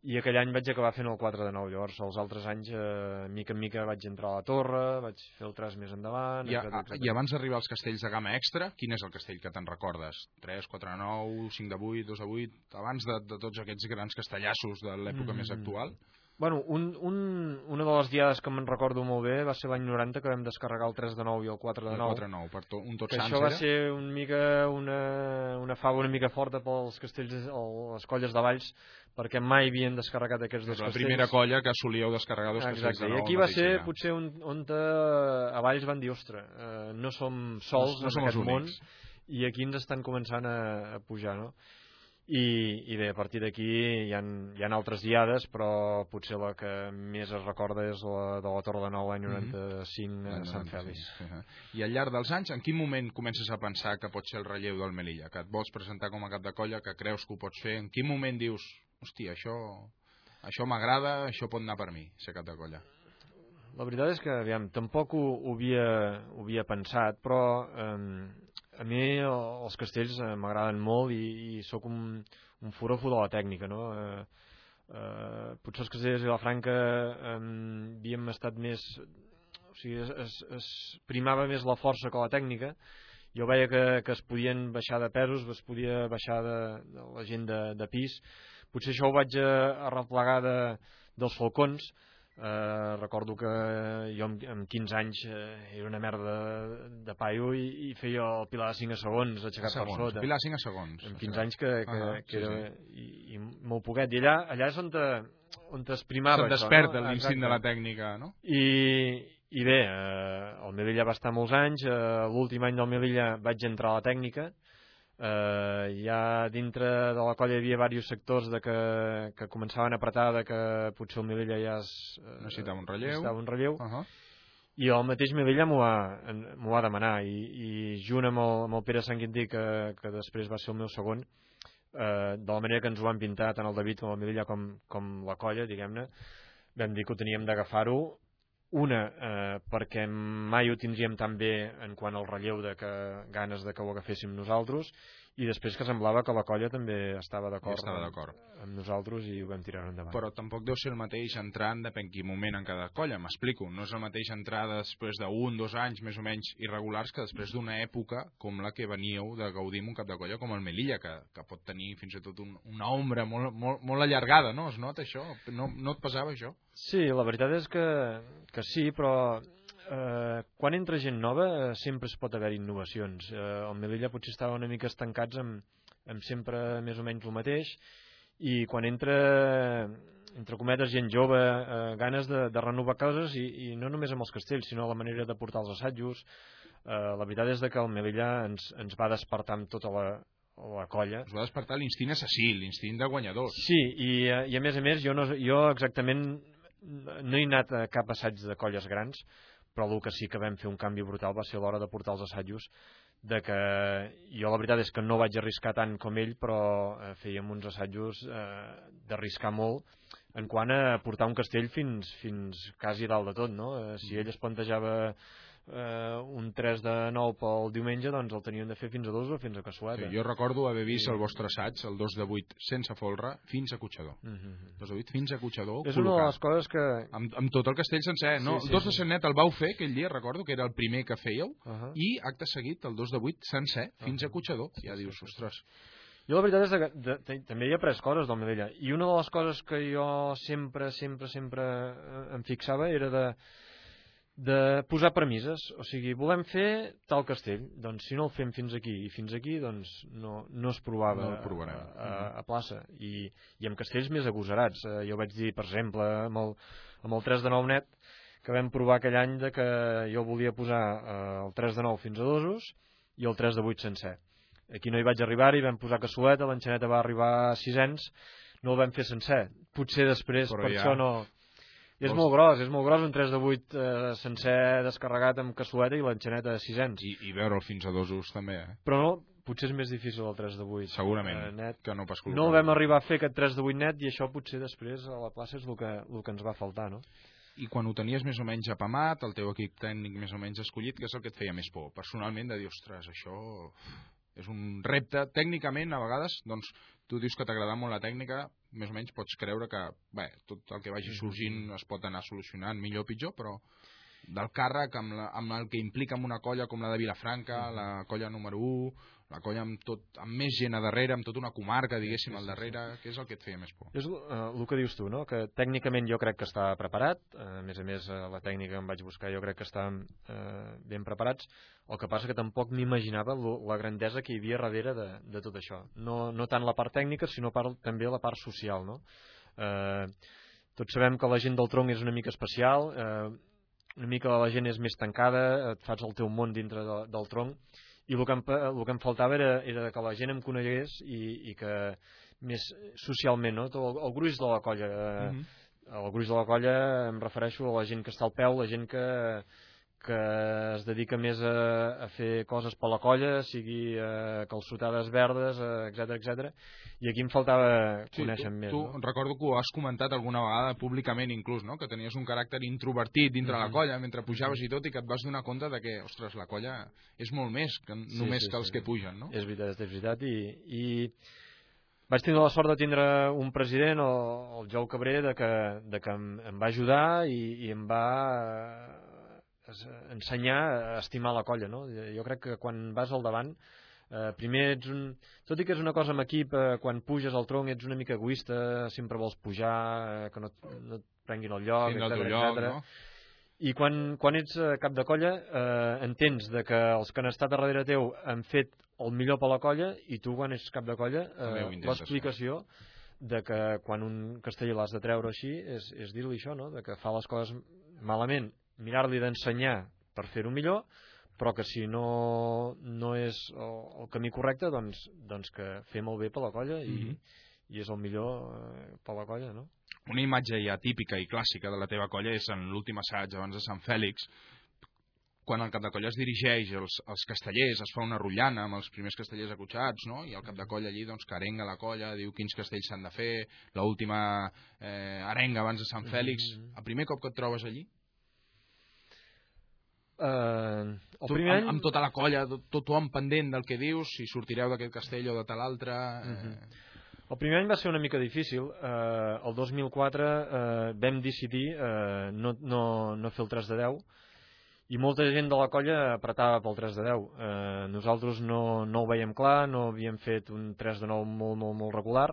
i aquell any vaig acabar fent el 4 de 9 llavors els altres anys eh, mica en mica vaig entrar a la torre vaig fer el 3 més endavant I, a, etcètera, etcètera. I abans d'arribar als castells de gamma extra, quin és el castell que te'n recordes? 3, 4 de 9, 5 de 8, 2 de 8... Abans de, de tots aquests grans castellassos de l'època Mm. més actual? Bueno, un, un, una de les diades que me'n recordo molt bé va ser l'any 90 que vam descarregar el 3 de 9 i el 4 de El 9 4 de 9, per to, un tot que sants això va era? ser una mica una, una fava una mica forta pels castells o les colles de Valls perquè mai havien descarregat aquests dos la castells primera colla que solíeu descarregar dos castells Exacte, de i 9 aquí al va ser dia. potser on, on eh, a Valls van dir, ostres, eh, no som sols No- no en som els aquest món i aquí ens estan començant a, a pujar, no? I, i bé, a partir d'aquí hi, ha, hi ha altres diades, però potser la que més es recorda és la de la Torre de Nou l'any Mhm. 95 a L'any Sant 95, Fèlix. sí, eh. I al llarg dels anys, en quin moment comences a pensar que pot ser el relleu del Melilla? Que et vols presentar com a cap de colla, que creus que ho pots fer? En quin moment dius, hòstia, això, això m'agrada, això pot anar per mi, ser cap de colla? La veritat és que, aviam, tampoc ho, ho, havia, ho havia pensat, però eh, a mi el- els castells eh, m'agraden molt i, i sóc un, un forofo de la tècnica, no? Eh, eh, potser els castellers de Vilafranca eh, havíem estat més... O sigui, es, es, es primava més la força que la tècnica. Jo veia que, que es podien baixar de pesos, es podia baixar de, de la gent de, de pis. Potser això ho vaig a, a replegar de, dels falcons, Eh, recordo que jo amb, amb 15 anys eh, era una merda de, de paio i, i feia el pilar de 5 segons aixecat segons, per sota. pilar 5 segons. Amb 15 anys que, que, Ah, que sí, era, sí. i, i molt poquet. I allà, allà és on te, on t'esprimava Se't desperta no? l'instint de la tècnica, no? I, i bé, eh, el Melilla va estar molts anys, eh, l'últim any del Melilla vaig entrar a la tècnica, eh, ja dintre de la colla hi havia diversos sectors de que, que començaven a apretar de que potser el Melilla ja es, eh, necessitava un relleu, necessitava un relleu. Uh -huh. i el mateix Melilla m'ho va, va demanar. I, i junt amb el, amb el Pere Sant Quintí que, que després va ser el meu segon eh, de la manera que ens ho han pintat tant el David com el Melilla com, com la colla diguem-ne vam dir que ho teníem d'agafar-ho una, eh, perquè mai ho tindríem tan bé en quant al relleu de que ganes de que ho agaféssim nosaltres i després que semblava que la colla també estava d'acord estava amb, d'acord. amb nosaltres i ho vam tirar endavant. Però tampoc deu ser el mateix entrar en depèn quin moment en cada colla, m'explico. No és el mateix entrar després d'un, dos anys més o menys irregulars que després d'una època com la que veníeu de gaudir amb un cap de colla com el Melilla, que, que pot tenir fins i tot un, una ombra molt, molt, molt allargada, no? Es nota això? No, no et pesava això? Sí, la veritat és que, que sí, però eh, quan entra gent nova eh, sempre es pot haver innovacions. Eh, el Melilla potser estava una mica estancats amb, amb sempre més o menys el mateix i quan entra entre cometes gent jove, eh, ganes de, de renovar coses i, i no només amb els castells, sinó la manera de portar els assajos. Eh, la veritat és que el Melilla ens, ens va despertar amb tota la, la colla. Us va despertar l'instint assassí, l'instint de guanyadors. Sí, i, eh, i a més a més jo, no, jo exactament no he anat a cap assaig de colles grans, però el que sí que vam fer un canvi brutal va ser l'hora de portar els assajos de que jo la veritat és que no vaig arriscar tant com ell però eh, fèiem uns assajos eh, d'arriscar molt en quant a portar un castell fins, fins quasi dalt de tot no? eh, si ell es plantejava eh, un 3 de 9 pel diumenge doncs el tenien de fer fins a 2 o fins a Cassueta sí, jo recordo haver vist el vostre assaig el 2 de 8 sense folre fins a Cotxador mm -hmm. 2 de 8 fins a Cotxador és una de les coses que amb, amb tot el castell sencer no? Sí, sí, el 2 de sí. Senet el vau fer aquell dia recordo que era el primer que fèieu uh -huh. i acte seguit el 2 de 8 sencer fins uh -huh. a Cotxador ja dius, ostres jo la veritat és que de, de, també he après coses del Melilla i una de les coses que jo sempre, sempre, sempre eh, em fixava era de, de posar premisses, o sigui, volem fer tal castell, doncs si no el fem fins aquí i fins aquí, doncs no, no es provava no a, a, a plaça. I, i amb castells més agosarats. Eh, jo vaig dir, per exemple, amb el, amb el 3 de 9 net que vam provar aquell any de que jo volia posar eh, el 3 de 9 fins a dosos i el 3 de 8 sencer. Aquí no hi vaig arribar-hi, vam posar cassueta l'enxaneta va arribar a sisens no el vam fer sencer, potser després Però per ja... això no és molt gros, és molt gros un 3 de 8 eh, sencer descarregat amb cassueta i l'enxaneta de 600. I, I veure'l fins a dos us també, eh? Però no, potser és més difícil el 3 de 8. Segurament, eh, net. que no pas col·locar. No vam arribar a fer aquest 3 de 8 net i això potser després a la plaça és el que, el que ens va faltar, no? I quan ho tenies més o menys apamat, el teu equip tècnic més o menys escollit, què és el que et feia més por? Personalment, de dir, ostres, això és un repte. Tècnicament, a vegades, doncs, tu dius que t'agrada molt la tècnica, més o menys pots creure que bé, tot el que vagi sorgint es pot anar solucionant millor o pitjor, però del càrrec amb, la, amb el que implica amb una colla com la de Vilafranca, la colla número 1, la colla amb, tot, amb més gent a darrere, amb tota una comarca, diguéssim, al darrere, què és el que et feia més por? És uh, el que dius tu, no? que tècnicament jo crec que està preparat, uh, a més a més uh, la tècnica que em vaig buscar jo crec que estan uh, ben preparats, el que passa que tampoc m'imaginava la grandesa que hi havia darrere de, de tot això. No, no tant la part tècnica, sinó part, també la part social. No? Uh, tots sabem que la gent del tronc és una mica especial, uh, una mica la gent és més tancada, et fas el teu món dintre de, del tronc, i el que em, el que em faltava era, era que la gent em conegués i, i que més socialment, no? El, el gruix de la colla. Eh, mm -hmm. El gruix de la colla em refereixo a la gent que està al peu, la gent que, que es dedica més a, a fer coses per la colla, sigui eh, calçotades verdes, eh, etc etc. I aquí em faltava sí, conèixer tu, més. Tu no? recordo que ho has comentat alguna vegada públicament inclús, no? que tenies un caràcter introvertit dintre mm -hmm. la colla mentre pujaves i tot i que et vas donar compte de que, ostres, la colla és molt més que Sí, només sí, que els sí. que pugen, no? És veritat, és veritat. I, i vaig tindre la sort de tindre un president, el, el Jou Cabré, de que, de que em, em va ajudar i, i em va ensenyar a estimar la colla. No? Jo crec que quan vas al davant, eh, primer ets un... Tot i que és una cosa amb equip, eh, quan puges al tronc ets una mica egoista, sempre vols pujar, eh, que no, no et prenguin el lloc, Tindre el etc teu lloc, etc. no? I quan, quan ets eh, cap de colla eh, entens de que els que han estat a darrere teu han fet el millor per la colla i tu quan ets cap de colla eh, l'explicació de que quan un castell l'has de treure així és, és dir-li això, no? de que fa les coses malament, mirar-li d'ensenyar per fer-ho millor, però que si no, no és el, el camí correcte, doncs, doncs que fem el bé per la colla i, Mhm. i és el millor eh, per la colla, no? Una imatge ja típica i clàssica de la teva colla és en l'últim assaig abans de Sant Fèlix, quan el cap de colla es dirigeix als, als castellers, es fa una rotllana amb els primers castellers acotxats, no? i el cap de colla allí doncs, que arenga la colla, diu quins castells s'han de fer, l'última eh, arenga abans de Sant Fèlix. El primer cop que et trobes allí? Eh, el Tu, primer amb, any... amb tota la colla, tot, tothom pendent del que dius, si sortireu d'aquest castell o de tal altre... Eh... El primer any va ser una mica difícil. Eh, el 2004 eh, vam decidir eh, no, no, no fer el 3 de 10 i molta gent de la colla apretava pel 3 de 10. Eh, nosaltres no, no ho veiem clar, no havíem fet un 3 de 9 molt, molt, molt regular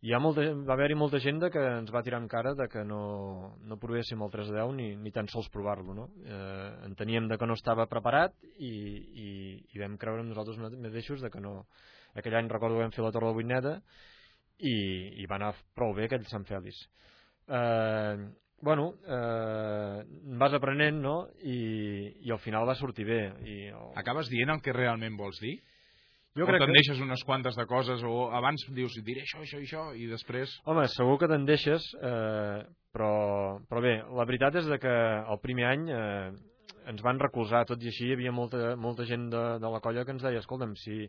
hi ha molta, va haver-hi molta gent que ens va tirar en cara de que no, no provéssim el 3 de 10 ni, ni tan sols provar-lo. No? Eh, enteníem de que no estava preparat i, i, i vam creure en nosaltres mateixos de que no... Aquell any recordo que vam fer la Torre de Vuitneta i, i va anar prou bé aquell Sant Fèlix. Eh, bueno, eh, vas aprenent, no? I, i al final va sortir bé. I el... Acabes dient el que realment vols dir? Jo o crec te'n que- deixes unes quantes de coses, o abans dius, diré això, això i això, i després... Home, segur que te'n deixes, eh, però, però bé, la veritat és de que el primer any eh, ens van recolzar, tot i així hi havia molta, molta gent de, de la colla que ens deia, escolta'm, si...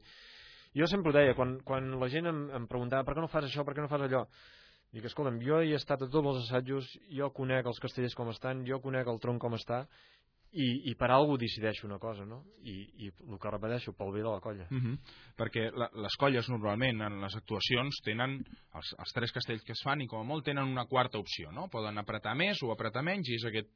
Jo sempre ho deia, quan, quan la gent em, em preguntava per què no fas això, per què no fas allò, dic, escolta'm, jo he estat a tots els assajos, jo conec els castellers com estan, jo conec el tronc com està, i, i per alguna decideixo una cosa, no? I, i el que repeteixo, pel bé de la colla. Mm -hmm. Perquè la, les colles normalment en les actuacions tenen els, els tres castells que es fan i com a molt tenen una quarta opció, no? Poden apretar més o apretar menys i és aquest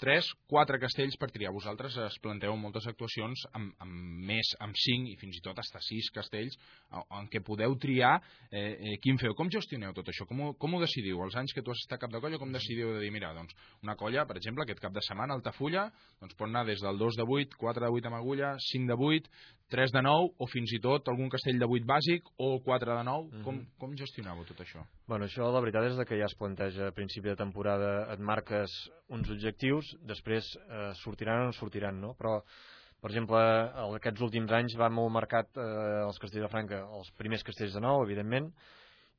tres, quatre castells per triar. Vosaltres es planteu moltes actuacions amb, amb més, amb cinc i fins i tot hasta sis castells en, en què podeu triar eh, eh, quin feu. Com gestioneu tot això? Com ho, com ho decidiu? Els anys que tu has estat cap de colla, com decidiu de dir, mira, doncs una colla, per exemple, aquest cap de setmana, Altafulla, doncs pot anar des del 2 de 8, 4 de 8 amb agulla, 5 de 8, 3 de 9 o fins i tot algun castell de 8 bàsic o 4 de 9. com, com gestionàveu tot això? Bueno, això la veritat és que ja es planteja a principi de temporada, et marques uns objectius, després eh, sortiran o no sortiran, no? Però, per exemple, aquests últims anys va molt marcat eh, els castells de Franca, els primers castells de nou, evidentment,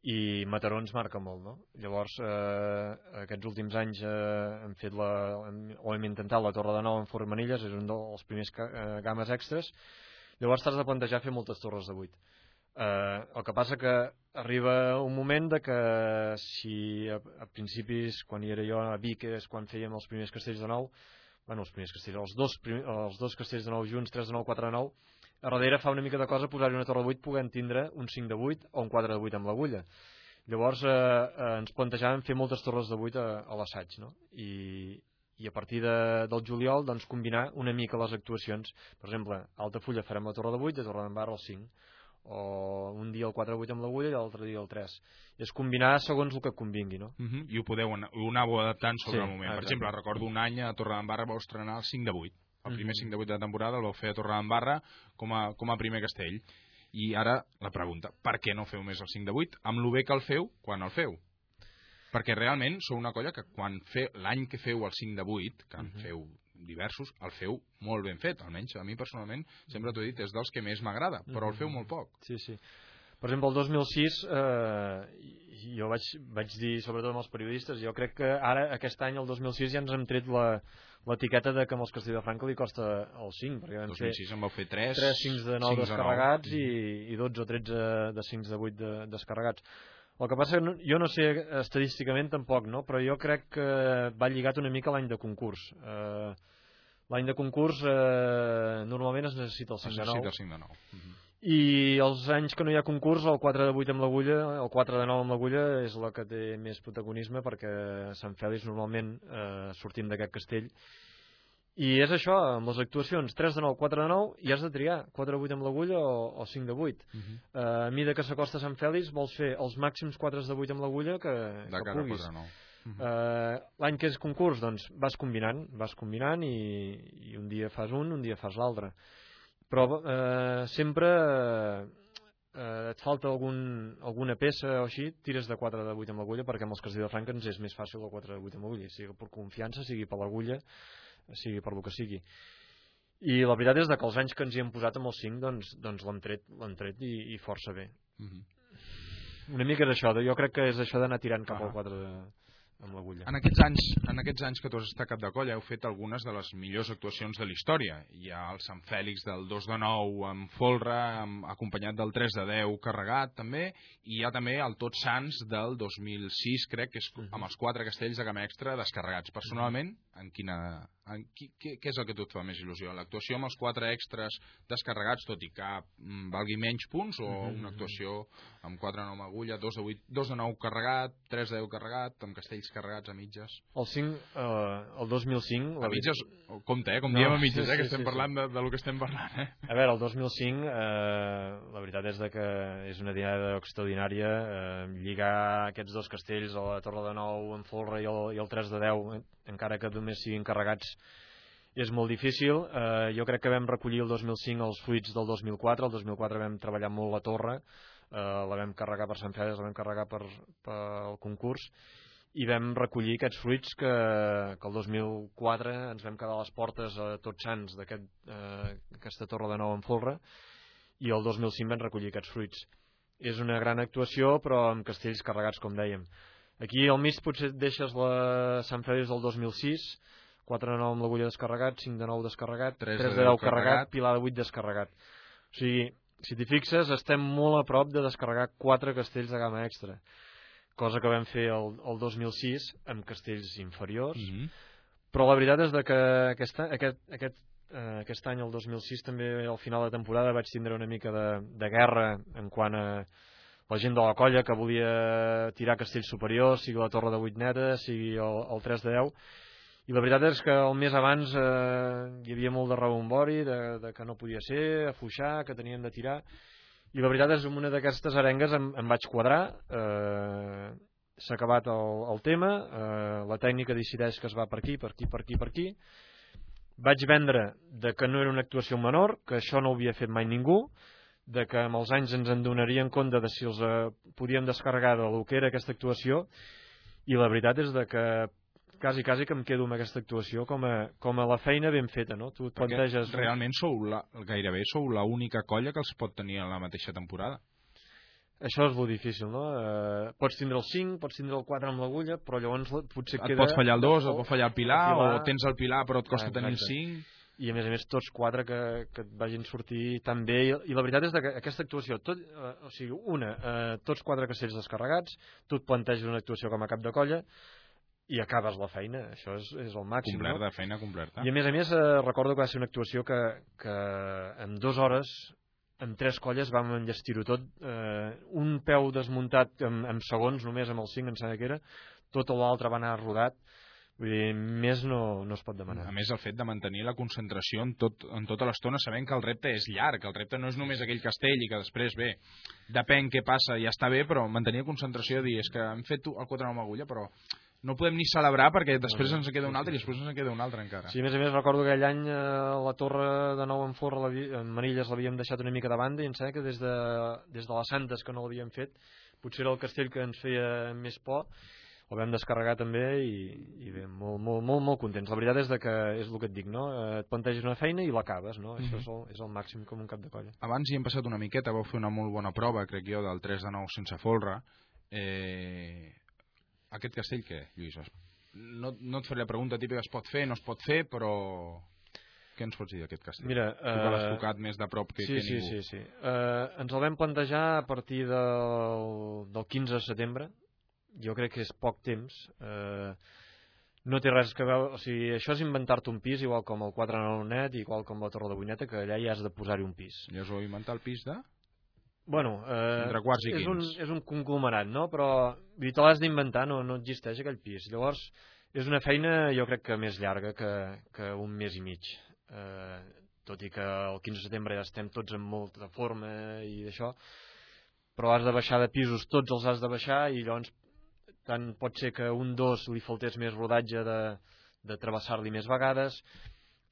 i Mataró ens marca molt, no? Llavors, eh, aquests últims anys eh, hem fet la, hem, o hem intentat la Torre de Nou en Formanilles, és un dels primers eh, games extras, llavors t'has de plantejar fer moltes torres de 8. Eh, el que passa que arriba un moment de que si a, a principis, quan hi era jo a Vic, és quan fèiem els primers castells de nou, bueno, els primers castells, els dos, prim, els dos castells de nou junts, 3 de 9, 4 de 9, a darrere fa una mica de cosa posar-hi una torre de 8 podent tindre un 5 de 8 o un 4 de 8 amb l'agulla. Llavors eh, eh, ens plantejàvem fer moltes torres de 8 a, a l'assaig, no? I, i a partir de, del juliol doncs, combinar una mica les actuacions. Per exemple, a Altafulla farem la torre de 8 i a Torre d'en Barra el 5 o un dia el 4 de 8 amb l'agulla i l'altre dia el 3. És combinar segons el que convingui, no? Uh -huh. I ho podeu anar, ho anàveu adaptant sobre Sí, el moment. Per exacte. exemple, recordo un any a Torredembarra vau estrenar el 5 de 8. El primer Mhm. 5 de 8 de la temporada el vau fer a Torredembarra com a, com a primer castell. I ara la pregunta, per què no feu més el 5 de 8? Amb lo bé que el feu, quan el feu? Perquè realment sou una colla que quan fe, l'any que feu el 5 de 8, que en Mhm. feu diversos, el feu molt ben fet, almenys a mi personalment, sempre t'ho he dit, és dels que més m'agrada, però el feu molt poc. Sí, sí. Per exemple, el 2006, eh, jo vaig, vaig dir, sobretot amb els periodistes, jo crec que ara, aquest any, el 2006, ja ens hem tret la l'etiqueta de que amb els Castell de Franca li costa el 5, perquè vam 2006 en vau fer 3, 3 5 de 9 cincs de nou. descarregats i, i 12 o 13 de 5 de 8 de, descarregats. El que passa, que no- jo no sé estadísticament tampoc, no? però jo crec que va lligat una mica a l'any de concurs. Eh, l'any de concurs eh, normalment es necessita el 5 Es de 9. necessita el 5 de 9. I els anys que no hi ha concurs, el 4 de 8 amb l'agulla, el 4 de 9 amb l'agulla és la que té més protagonisme perquè Sant Fèlix normalment eh, sortim d'aquest castell. I és això, amb les actuacions, 3 de 9, 4 de 9, i has de triar 4 de 8 amb l'agulla o, o 5 de 8. Uh -huh. Eh, a mida que s'acosta Sant Fèlix vols fer els màxims 4 de 8 amb l'agulla que, De que puguis. 4 9. Eh, L'any que és concurs, doncs vas combinant, vas combinant i, i un dia fas un, un dia fas l'altre. Però eh, sempre eh, eh, et falta algun, alguna peça o així, tires de 4 de 8 amb l'agulla perquè amb els Castell de Franca ens és més fàcil el 4 de 8 amb l'agulla, sigui per confiança, sigui per l'agulla, sigui per lo que sigui. I la veritat és que els anys que ens hi hem posat amb els 5 doncs, doncs l'hem tret, tret i, i força bé. Mm -hmm. Una mica és això, jo crec que és això d'anar tirant cap al 4 de, amb l'agulla. En aquests anys, en aquests anys que tu has estat cap de colla heu fet algunes de les millors actuacions de la història. Hi ha el Sant Fèlix del 2 de 9 amb folre, amb, acompanyat del 3 de 10 carregat també, i hi ha també el Tots Sants del 2006, crec, que és amb els quatre castells de Camp Extra descarregats. Personalment, en quina, en qui, què, què és el que et fa més il·lusió? L'actuació amb els quatre extras descarregats, tot i que mm, valgui menys punts, o una actuació amb 4 de 9 amb agulla, 2 de, 8, 2 de 9 carregat, 3 de 10 carregat, amb castells carregats a mitges? El 5, eh, el 2005... A mitges, compte, eh, com No, diem a mitges, sí, eh, que sí, estem sí, parlant de, de lo que estem parlant, eh? A veure, el 2005, eh, la veritat és de que és una diada extraordinària. Eh, lligar aquests dos castells, a la Torre de Nou, en folre i el, i el 3 de 10, eh, encara que només siguin carregats, és molt difícil. Eh, jo crec que vam recollir el 2005 els fruits del 2004. El 2004 vam treballar molt la torre, eh, la vam carregar per Sant Fèlix, la vam carregar per, per el concurs, i vam recollir aquests fruits que, que el 2004 ens vam quedar a les portes a tots sants d'aquesta eh, aquesta torre de nou en folre i el 2005 vam recollir aquests fruits. És una gran actuació, però amb castells carregats, com dèiem. Aquí al mig potser deixes la Sant Fèlix del 2006, 4 de 9 amb l'agulla descarregat, 5 de 9 descarregat, 3, 3 de 10 carregat, carregat. Pilar de 8 descarregat. O sigui, si t'hi fixes, estem molt a prop de descarregar 4 castells de gamma extra cosa que vam fer el, el 2006 amb castells inferiors, Mm -hmm. però la veritat és de que aquest, aquest, aquest, eh, aquest any, el 2006, també al final de temporada vaig tindre una mica de, de guerra en quant a la gent de la colla que volia tirar castells superiors, sigui la torre de 8 neta, sigui el, el 3 de 10, i la veritat és que el mes abans eh, hi havia molt de rebombori, de, de que no podia ser, afluixar, que teníem de tirar, i la veritat és que en una d'aquestes arengues em, em vaig quadrar, eh, s'ha acabat el, el tema, eh, la tècnica decideix que es va per aquí, per aquí, per aquí, per aquí, vaig vendre de que no era una actuació menor, que això no ho havia fet mai ningú, de que amb els anys ens en donarien compte de si els eh, podíem descarregar del que era aquesta actuació, i la veritat és de que quasi, quasi que em quedo amb aquesta actuació com a, com a la feina ben feta, no? Tu et Perquè planteges... realment sou la, gairebé sou l'única colla que els pot tenir en la mateixa temporada. Això és molt difícil, no? Eh, pots tindre el 5, pots tindre el 4 amb l'agulla, però llavors la- potser Et queda... pots fallar el 2, et pot fallar el Pilar, el o tens el Pilar però et costa tenir el Exacte. 5. I a més a més tots quatre que, que et vagin sortir tan bé i, i la veritat és que aquesta actuació tot, eh, o sigui, una, eh, tots quatre castells descarregats tu et planteges una actuació com a cap de colla i acabes la feina això és, és el màxim Complerta, no? feina completa. i a més a més eh, recordo que va ser una actuació que, que en dues hores en tres colles vam enllestir-ho tot eh, un peu desmuntat en, en segons només amb el 5 em sembla que era tot l'altre va anar rodat Vull dir, més no, no es pot demanar. A més, el fet de mantenir la concentració en, tot, en tota l'estona, sabent que el repte és llarg, que el repte no és només aquell castell i que després, bé, depèn què passa, ja està bé, però mantenir la concentració, dir, és que hem fet el 4 amb agulla, però no podem ni celebrar perquè després ens en queda un altre i després ens en queda un altre encara. Sí, a més a més recordo que aquell any eh, la torre de nou en Forra, l'avi- en Manilles l'havíem deixat una mica de banda i em sembla que des de, des de les Santes que no l'havíem fet, potser era el castell que ens feia més por, el vam descarregar també i, i bé, molt, molt, molt, molt contents. La veritat és de que és el que et dic, no? Eh, Et planteges una feina i l'acabes, no? Això és el, és el màxim com un cap de colla. Abans hi hem passat una miqueta, vau fer una molt bona prova, crec jo, del 3 de 9 sense folre. Eh, aquest castell què, Lluís? No, no et faré la pregunta típica, es pot fer, no es pot fer, però... Què ens pots dir d'aquest castell? Mira, tu que l'has eh, tocat més de prop que, sí, que sí, ningú. Sí, sí, eh, ens el vam plantejar a partir del, del 15 de setembre. Jo crec que és poc temps. Eh, no té res que veure... O sigui, això és inventar-te un pis, igual com el 4 9 net, igual com la Torre de Buineta, que allà ja has de posar-hi un pis. Ja us heu inventat el pis de? Bueno, eh, Entre quarts i és, un, és un conglomerat, no? Però vull dir, te l'has d'inventar, no, no existeix aquell pis. Llavors, és una feina, jo crec que més llarga que, que un mes i mig. Eh, tot i que el 15 de setembre ja estem tots en molta forma i d'això, però has de baixar de pisos, tots els has de baixar i llavors tant pot ser que un dos li faltés més rodatge de, de travessar-li més vegades.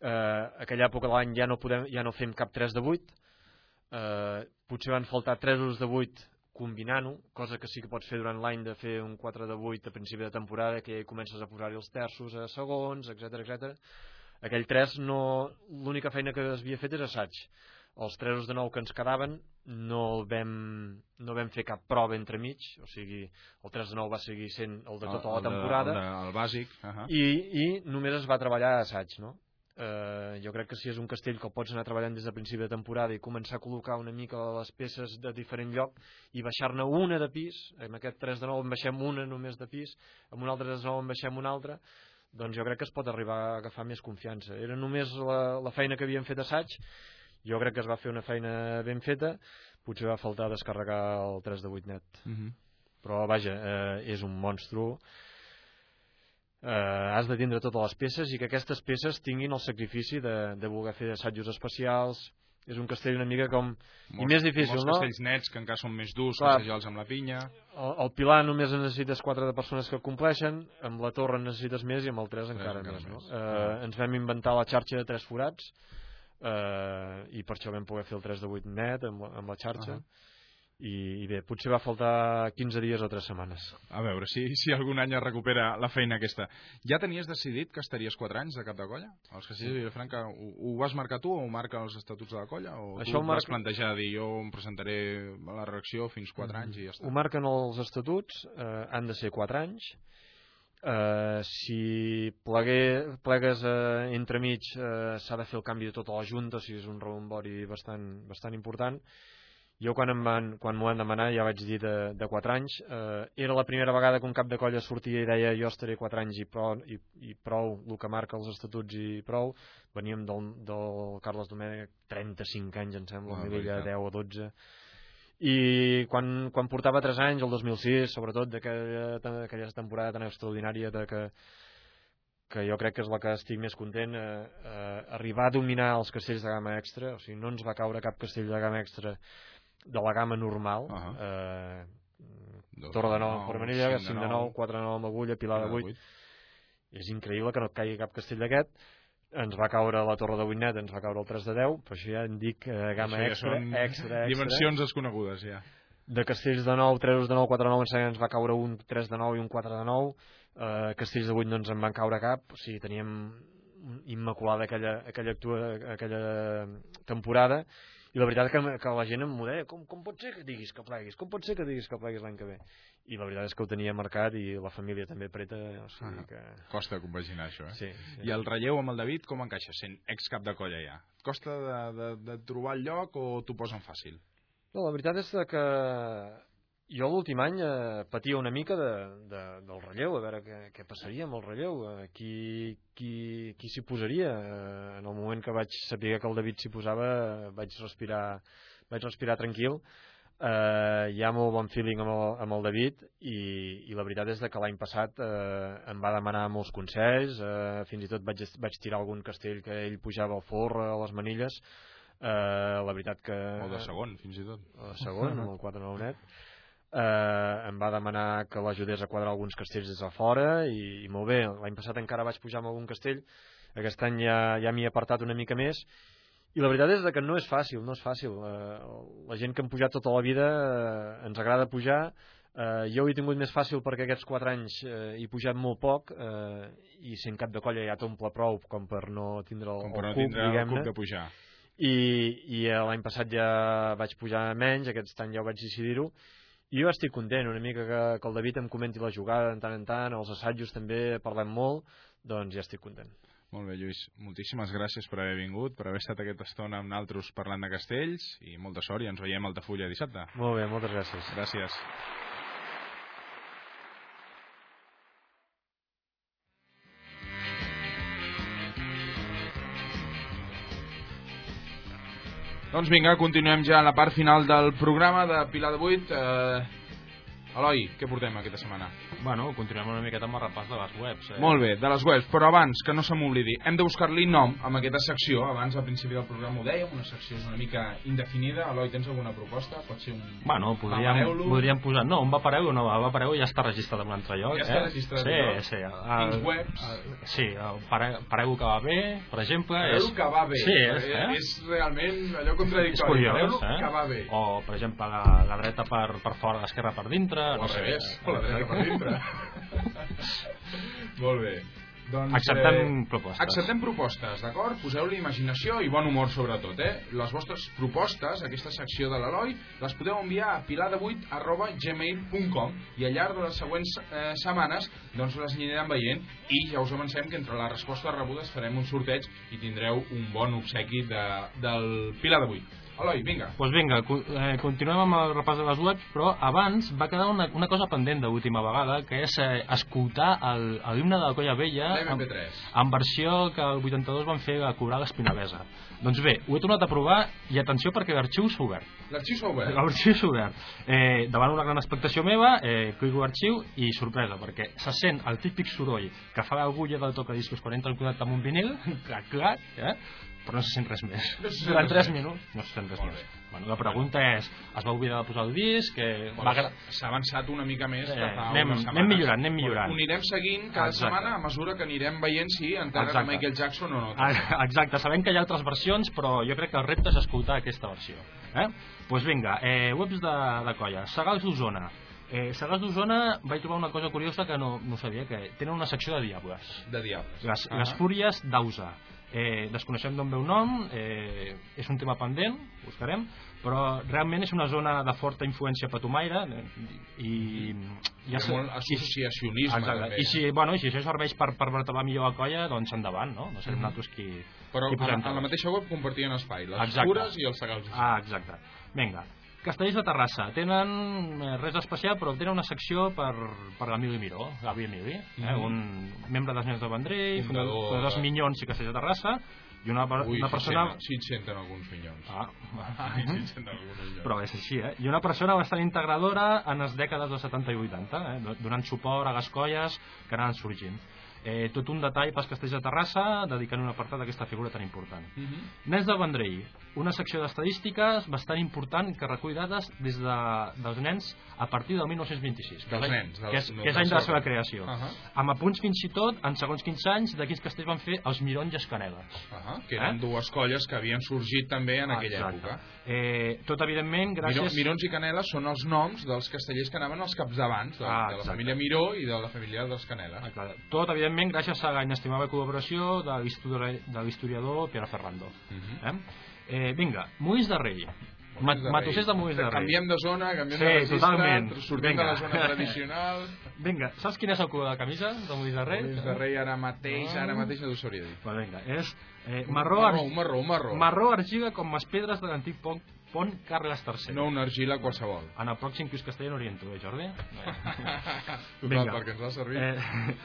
Eh, aquella època de l'any ja no podem ja no fem cap 3 de 8, eh, potser van faltar 3 usos de 8 combinant-ho, cosa que sí que pots fer durant l'any de fer un 4 de 8 a principi de temporada, que comences a posar-hi els terços a segons, etc etc. aquell 3 no... l'única feina que havia fet és assaig. Els 3 de nou que ens quedaven no el vam, no vam fer cap prova entremig, o sigui, el 3 de nou va seguir sent el de tota la El de- temporada El, de, el bàsic. Uh -huh. i, i només es va treballar a assaig, no? Eh, jo crec que si és un castell que pots anar treballant des de principi de temporada i començar a col·locar una mica les peces de diferent lloc i baixar-ne una de pis, amb aquest 3 de 9 en baixem una només de pis, amb un altre 3 de 9 en baixem una altra, doncs jo crec que es pot arribar a agafar més confiança. Era només la, la feina que havíem fet assaig, jo crec que es va fer una feina ben feta, potser va faltar descarregar el 3 de 8 net. Uh -huh. Però vaja, eh, és un monstru eh, has de tindre totes les peces i que aquestes peces tinguin el sacrifici de, de voler fer assajos especials és un castell una mica com i més difícil, molts no? castells nets que encara són més durs, Clar. passejar-los amb la pinya... El, el pilar només en necessites quatre de persones que compleixen, amb la torre en necessites més i amb el 3 encara, encara més. No? més. Eh, ens vam inventar la xarxa de tres forats eh, i per això vam poder fer el 3 de 8 net amb, amb la xarxa. Ahà. I, I bé, potser va faltar 15 dies o 3 setmanes. A veure, si, si algun any es recupera la feina aquesta. Ja tenies decidit que estaries 4 anys de cap de colla? Els castells de Vilafranca, ho, ho vas marcar tu o ho marca els estatuts de la colla? O Això tu ho vas marca- plantejar dir jo em presentaré a la reacció fins 4 anys i ja està? Ho marquen els estatuts, eh, han de ser 4 anys. Eh, si plegué, plegues eh, entremig eh, s'ha de fer el canvi de tota la Junta, o sigui, és un rebombori bastant, bastant important. Jo quan em van, quan m'ho van demanar ja vaig dir de, de 4 anys. Eh, era la primera vegada que un cap de colla sortia i deia jo estaré 4 anys i prou, i, i prou el que marca els estatuts i prou. Veníem del, del Carles Domènech 35 anys, em sembla, Ah, a nivell de veritat. 10 o 12 i quan, quan portava 3 anys, el 2006, sobretot d'aquella aquella temporada tan extraordinària de que, que jo crec que és la que estic més content, eh, eh, arribar a dominar els castells de gamma extra, o sigui, no ens va caure cap castell de gamma extra de la gamma normal, uh -huh. eh, Torre de de Nou, nou, Formenilla, cinc de 5 de nou, 9, 4 de 9 amb agulla, Pilar de Pilar de 8. És increïble que no et caigui cap castell d'aquest. Ens va caure la Torre de 8 net, ens va caure el 3 de 10, però això ja en dic eh, gamma Això ja extra, són extra, extra. Dimensions desconegudes, ja. De castells de 9, 3 de 9, 4 de 9, ens ens va caure un 3 de 9 i un 4 de 9. Eh, castells de 8 no ens en van caure cap. O sigui, teníem immaculada aquella, aquella, actua, aquella temporada i la veritat que, que la gent em deia com, com pot ser que diguis que pleguis com pot ser que diguis que pleguis l'any que ve i la veritat és que ho tenia marcat i la família també preta o sigui Ah, que... Costa compaginar això, eh? Sí, sí. I el relleu amb el David com encaixa sent ex-cap de colla ja? Et costa de, de, de trobar el lloc o t'ho posen fàcil? No, la veritat és que jo l'últim any eh, patia una mica de, de, del relleu, a veure què, què passaria amb el relleu, eh, qui, qui, qui s'hi posaria. Eh, en el moment que vaig saber que el David s'hi posava eh, vaig respirar, vaig respirar tranquil. Eh, hi ha molt bon feeling amb el, amb el David i, i la veritat és que l'any passat eh, em va demanar molts consells, eh, fins i tot vaig, vaig tirar algun castell que ell pujava al forn, a les manilles, eh, la veritat que... O de segon, fins i tot. O de segon, amb el 4-9 net. Eh, em va demanar que l'ajudés a quadrar alguns castells des de fora i, i molt bé, l'any passat encara vaig pujar amb algun castell, aquest any ja, ja m'hi he apartat una mica més. I la veritat és que no és fàcil, no és fàcil. Eh, la gent que hem pujat tota la vida eh, ens agrada pujar, eh, jo ho he tingut més fàcil perquè aquests 4 anys eh, he pujat molt poc eh, i sent cap de colla ja t'omple prou com per no tindre el, Com per el no cup, tindre el cup de pujar. I, i eh, l'any passat ja vaig pujar menys, aquest any ja ho vaig decidir-ho, jo estic content, una mica que, que el David em comenti la jugada de tant en tant, els assajos també parlem molt, doncs ja estic content. Molt bé, Lluís. Moltíssimes gràcies per haver vingut, per haver estat aquesta estona amb naltros parlant de castells i molta sort i ens veiem a Altafulla dissabte. Molt bé, moltes gràcies. Gràcies. Doncs vinga, continuem ja a la part final del programa de Pilar de Vuit. Eh, Eloi, què portem aquesta setmana? Bueno, continuem una miqueta amb el repàs de les webs. Eh? Molt bé, de les webs, però abans, que no se m'oblidi, hem de buscar-li nom amb aquesta secció. Abans, al principi del programa ho dèiem, una secció una mica indefinida. Eloi, tens alguna proposta? Pot ser un... Bueno, podríem, podríem posar... No, un Vapareu, no, el Vapareu ja està registrat en un altre lloc. Ja està eh? registrat sí, en lloc? Sí, Quins el- webs? el- sí, el pare, Pareu que va bé, per exemple... Pareu que va bé. Sí, és, Eh, eh? és realment allò és contradictori. curiós, Pareu eh? que va bé. O, per exemple, la, la dreta per, per fora, l'esquerra per dintre... O no al sé. revés, o la dreta per dintre. Molt bé. Doncs, Acceptem propostes. Acceptem propostes, d'acord? Poseu-li imaginació i bon humor sobretot, eh? Les vostres propostes, aquesta secció de l'Eloi, les podeu enviar a pilar8 arroba gmail.com i al llarg de les següents eh, setmanes doncs les anirem veient i ja us avancem que entre les respostes rebudes farem un sorteig i tindreu un bon obsequi de, del Pilar de 8. Eloi, vinga. Doncs pues vinga, eh, continuem amb el repàs de les webs, però abans va quedar una, una cosa pendent d'última vegada, que és eh, escoltar el- el himne de la Colla Vella en, L'MP3. en versió que el 82 van fer a cobrar l'Espinavesa. Doncs bé, ho he tornat a provar i atenció perquè l'arxiu s'ha obert. L'arxiu s'ha obert. L'arxiu s'ha obert. Eh, davant una gran expectació meva, eh, clico l'arxiu i sorpresa, perquè se sent el típic soroll que fa l'agulla del tocadiscos quan entra en contacte amb un vinil, clac, clac, eh? Però no se sent res més. No se Durant res 3 més. minuts no se sent res més. Bueno, la pregunta és, es va oblidar de posar el disc? Va Bueno, S'ha avançat una mica més Eh, que fa anem- unes setmanes. anem millorant, anem millorant. Ho anirem seguint cada Exacte. setmana a mesura que anirem veient si enterren a Exacte. Michael Jackson o no. Ah, Exacte, sabem que hi ha altres versions, però jo crec que el repte és escoltar aquesta versió. Eh? Pues vinga, eh, webs de, de colla. Sagals d'Osona. Eh, Sagals d'Osona vaig trobar una cosa curiosa que no, no sabia, que tenen una secció de diables. De diables. Les, Ah. les fúries d'Ausa. Eh, desconeixem d'on ve el nom, eh, és un tema pendent, buscarem, però realment és una zona de forta influència patumaire eh, i, Hi ha molt associacionisme, Exacte. també. I si, bueno, i si això serveix per, per vertebrar millor la colla, doncs endavant, no? No serem Mhm. nosaltres qui, Però qui a, a la mateixa web compartien espai, les Exacte. fures i els segals. Ah, exacte. Vinga. Castellers de Terrassa tenen eh, res especial però tenen una secció per, per l'Emili Miró Gavi Emili, eh? Mhm. un membre dels Nens de Vendrell Fundador fundador, fundador dels de- Minyons i Castellers de Terrassa i una, Ui, una persona si et senten alguns minyons. Ah. Ai, si et senten alguns minyons. però és així, eh? I una persona bastant integradora en les dècades dels 70 i 80, eh? do- donant suport a les colles que anaven sorgint. Eh, tot un detall pels castells de Terrassa, dedicant un apartat a aquesta figura tan important. Mhm. Nens del Vendrell, una secció d'estadístiques bastant important que recull dades des de, dels nens a partir del 1926, que, Dels nens, que és, que és any de la seva creació. Ahà. Amb apunts fins i tot, en segons quins anys, de quins castells van fer els Mirons i els Caneles. Ah, que eren Eh? dues colles que havien sorgit també en aquella Exacte. època. Eh, tot, evidentment, gràcies... Miró, Mirons i Caneles són els noms dels castellers que anaven als capdavants, de, Ah, de la família Miró i de la família dels Caneles. Ah, clar. Tot, evidentment, gràcies a la inestimable col·laboració de l'histori- de l'historiador Pere Ferrando. Mhm. eh? Eh, vinga, Molins de Rei. De. Matossers de Molins de Rei. Canviem de zona, canviem sí, de registre, totalment. sortim Vinga. de la zona tradicional. Vinga, saps quin és el color de la camisa de Molins de Rei? Molins de Rei ara mateix, ara Ah. mateix no t'ho sabria dir. Bueno, vinga, és eh, marró, marró, marró, marró. marró argila com les pedres de l'antic pont, pont Carles III. No una argila qualsevol. En el pròxim quiz castellà n'oriento, eh, Jordi? Total, perquè ens ha servit. Eh,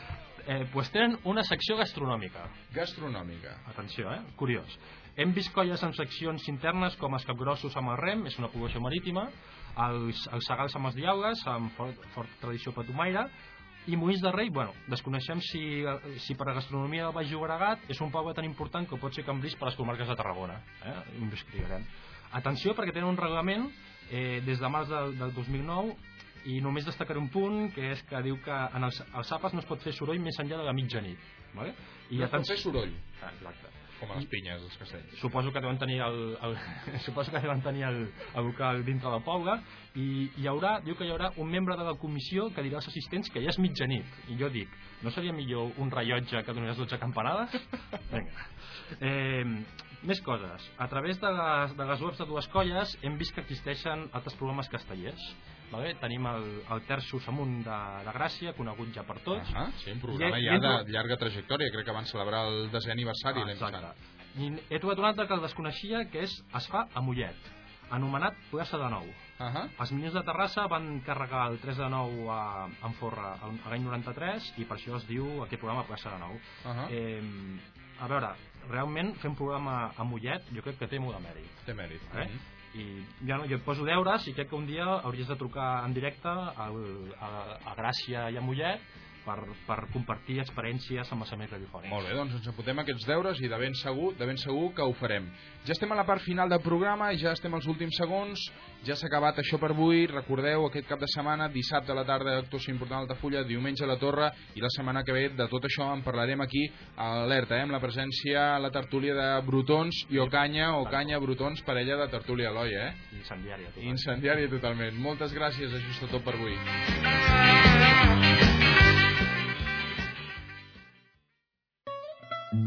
eh, pues tenen una secció gastronòmica. Gastronòmica. Atenció, eh? Curiós. Hem vist colles amb seccions internes com els capgrossos amb el rem, és una població marítima, els, els segals amb els diaules, amb fort, forta tradició patumaire, i Molins de Rei, bueno, desconeixem si, si per a gastronomia del Baix Llobregat és un poble tan important que pot ser Cambrís per a les comarques de Tarragona. Eh? Investigarem. Atenció, perquè tenen un reglament eh, des de març del, del 2009 i només destacaré un punt que és que diu que en els, els àpats no es pot fer soroll més enllà de la mitjanit vale? No es pot fer soroll. Ah, exacte Com a les pinyes, els castells. suposo que deuen tenir el, el suposo que deuen tenir el, el local dintre del poble i hi haurà, diu que hi haurà un membre de la comissió que dirà als assistents que ja és mitjanit i jo dic, no seria millor un rellotge que donés 12 campanades? Vinga. Eh, més coses. A través de les, de les webs de dues colles hem vist que existeixen altres programes castellers. Vale? Tenim el, el Terços amunt de, de Gràcia, conegut ja per tots. Ah, sí, un programa I- ja i de llarga trajectòria. Crec que van celebrar el desè aniversari Ah, l'any exacte. passat. I he trobat un altre que el desconeixia, que és Es fa a Mollet, anomenat Plaça de Nou. Uh -huh. Els Minions de Terrassa van carregar el 3 de 9 a, a Enforra a l'any 93 i per això es diu aquest programa Plaça de Nou. Uh -huh. eh, a veure, realment fer un programa a Mollet jo crec que té molt de mèrit. Té mèrit. Eh? Mhm. I ja no, jo et poso deures i crec que un dia hauries de trucar en directe al, a, a Gràcia i a Mollet per, per compartir experiències amb amics radiofònics. Molt bé, doncs ens apuntem aquests deures i de ben segur, de ben segur que ho farem. Ja estem a la part final del programa ja estem als últims segons. Ja s'ha acabat això per avui. Recordeu, aquest cap de setmana, dissabte a la tarda, actuació important Altafulla, diumenge a la Torre i la setmana que ve de tot això en parlarem aquí a Alerta, eh, amb la presència a la tertúlia de Brutons i Ocanya, Ocanya, Brutons, parella de tertúlia Eloi, eh? Incendiària. Total. Incendiària totalment. Moltes gràcies, això és tot per avui.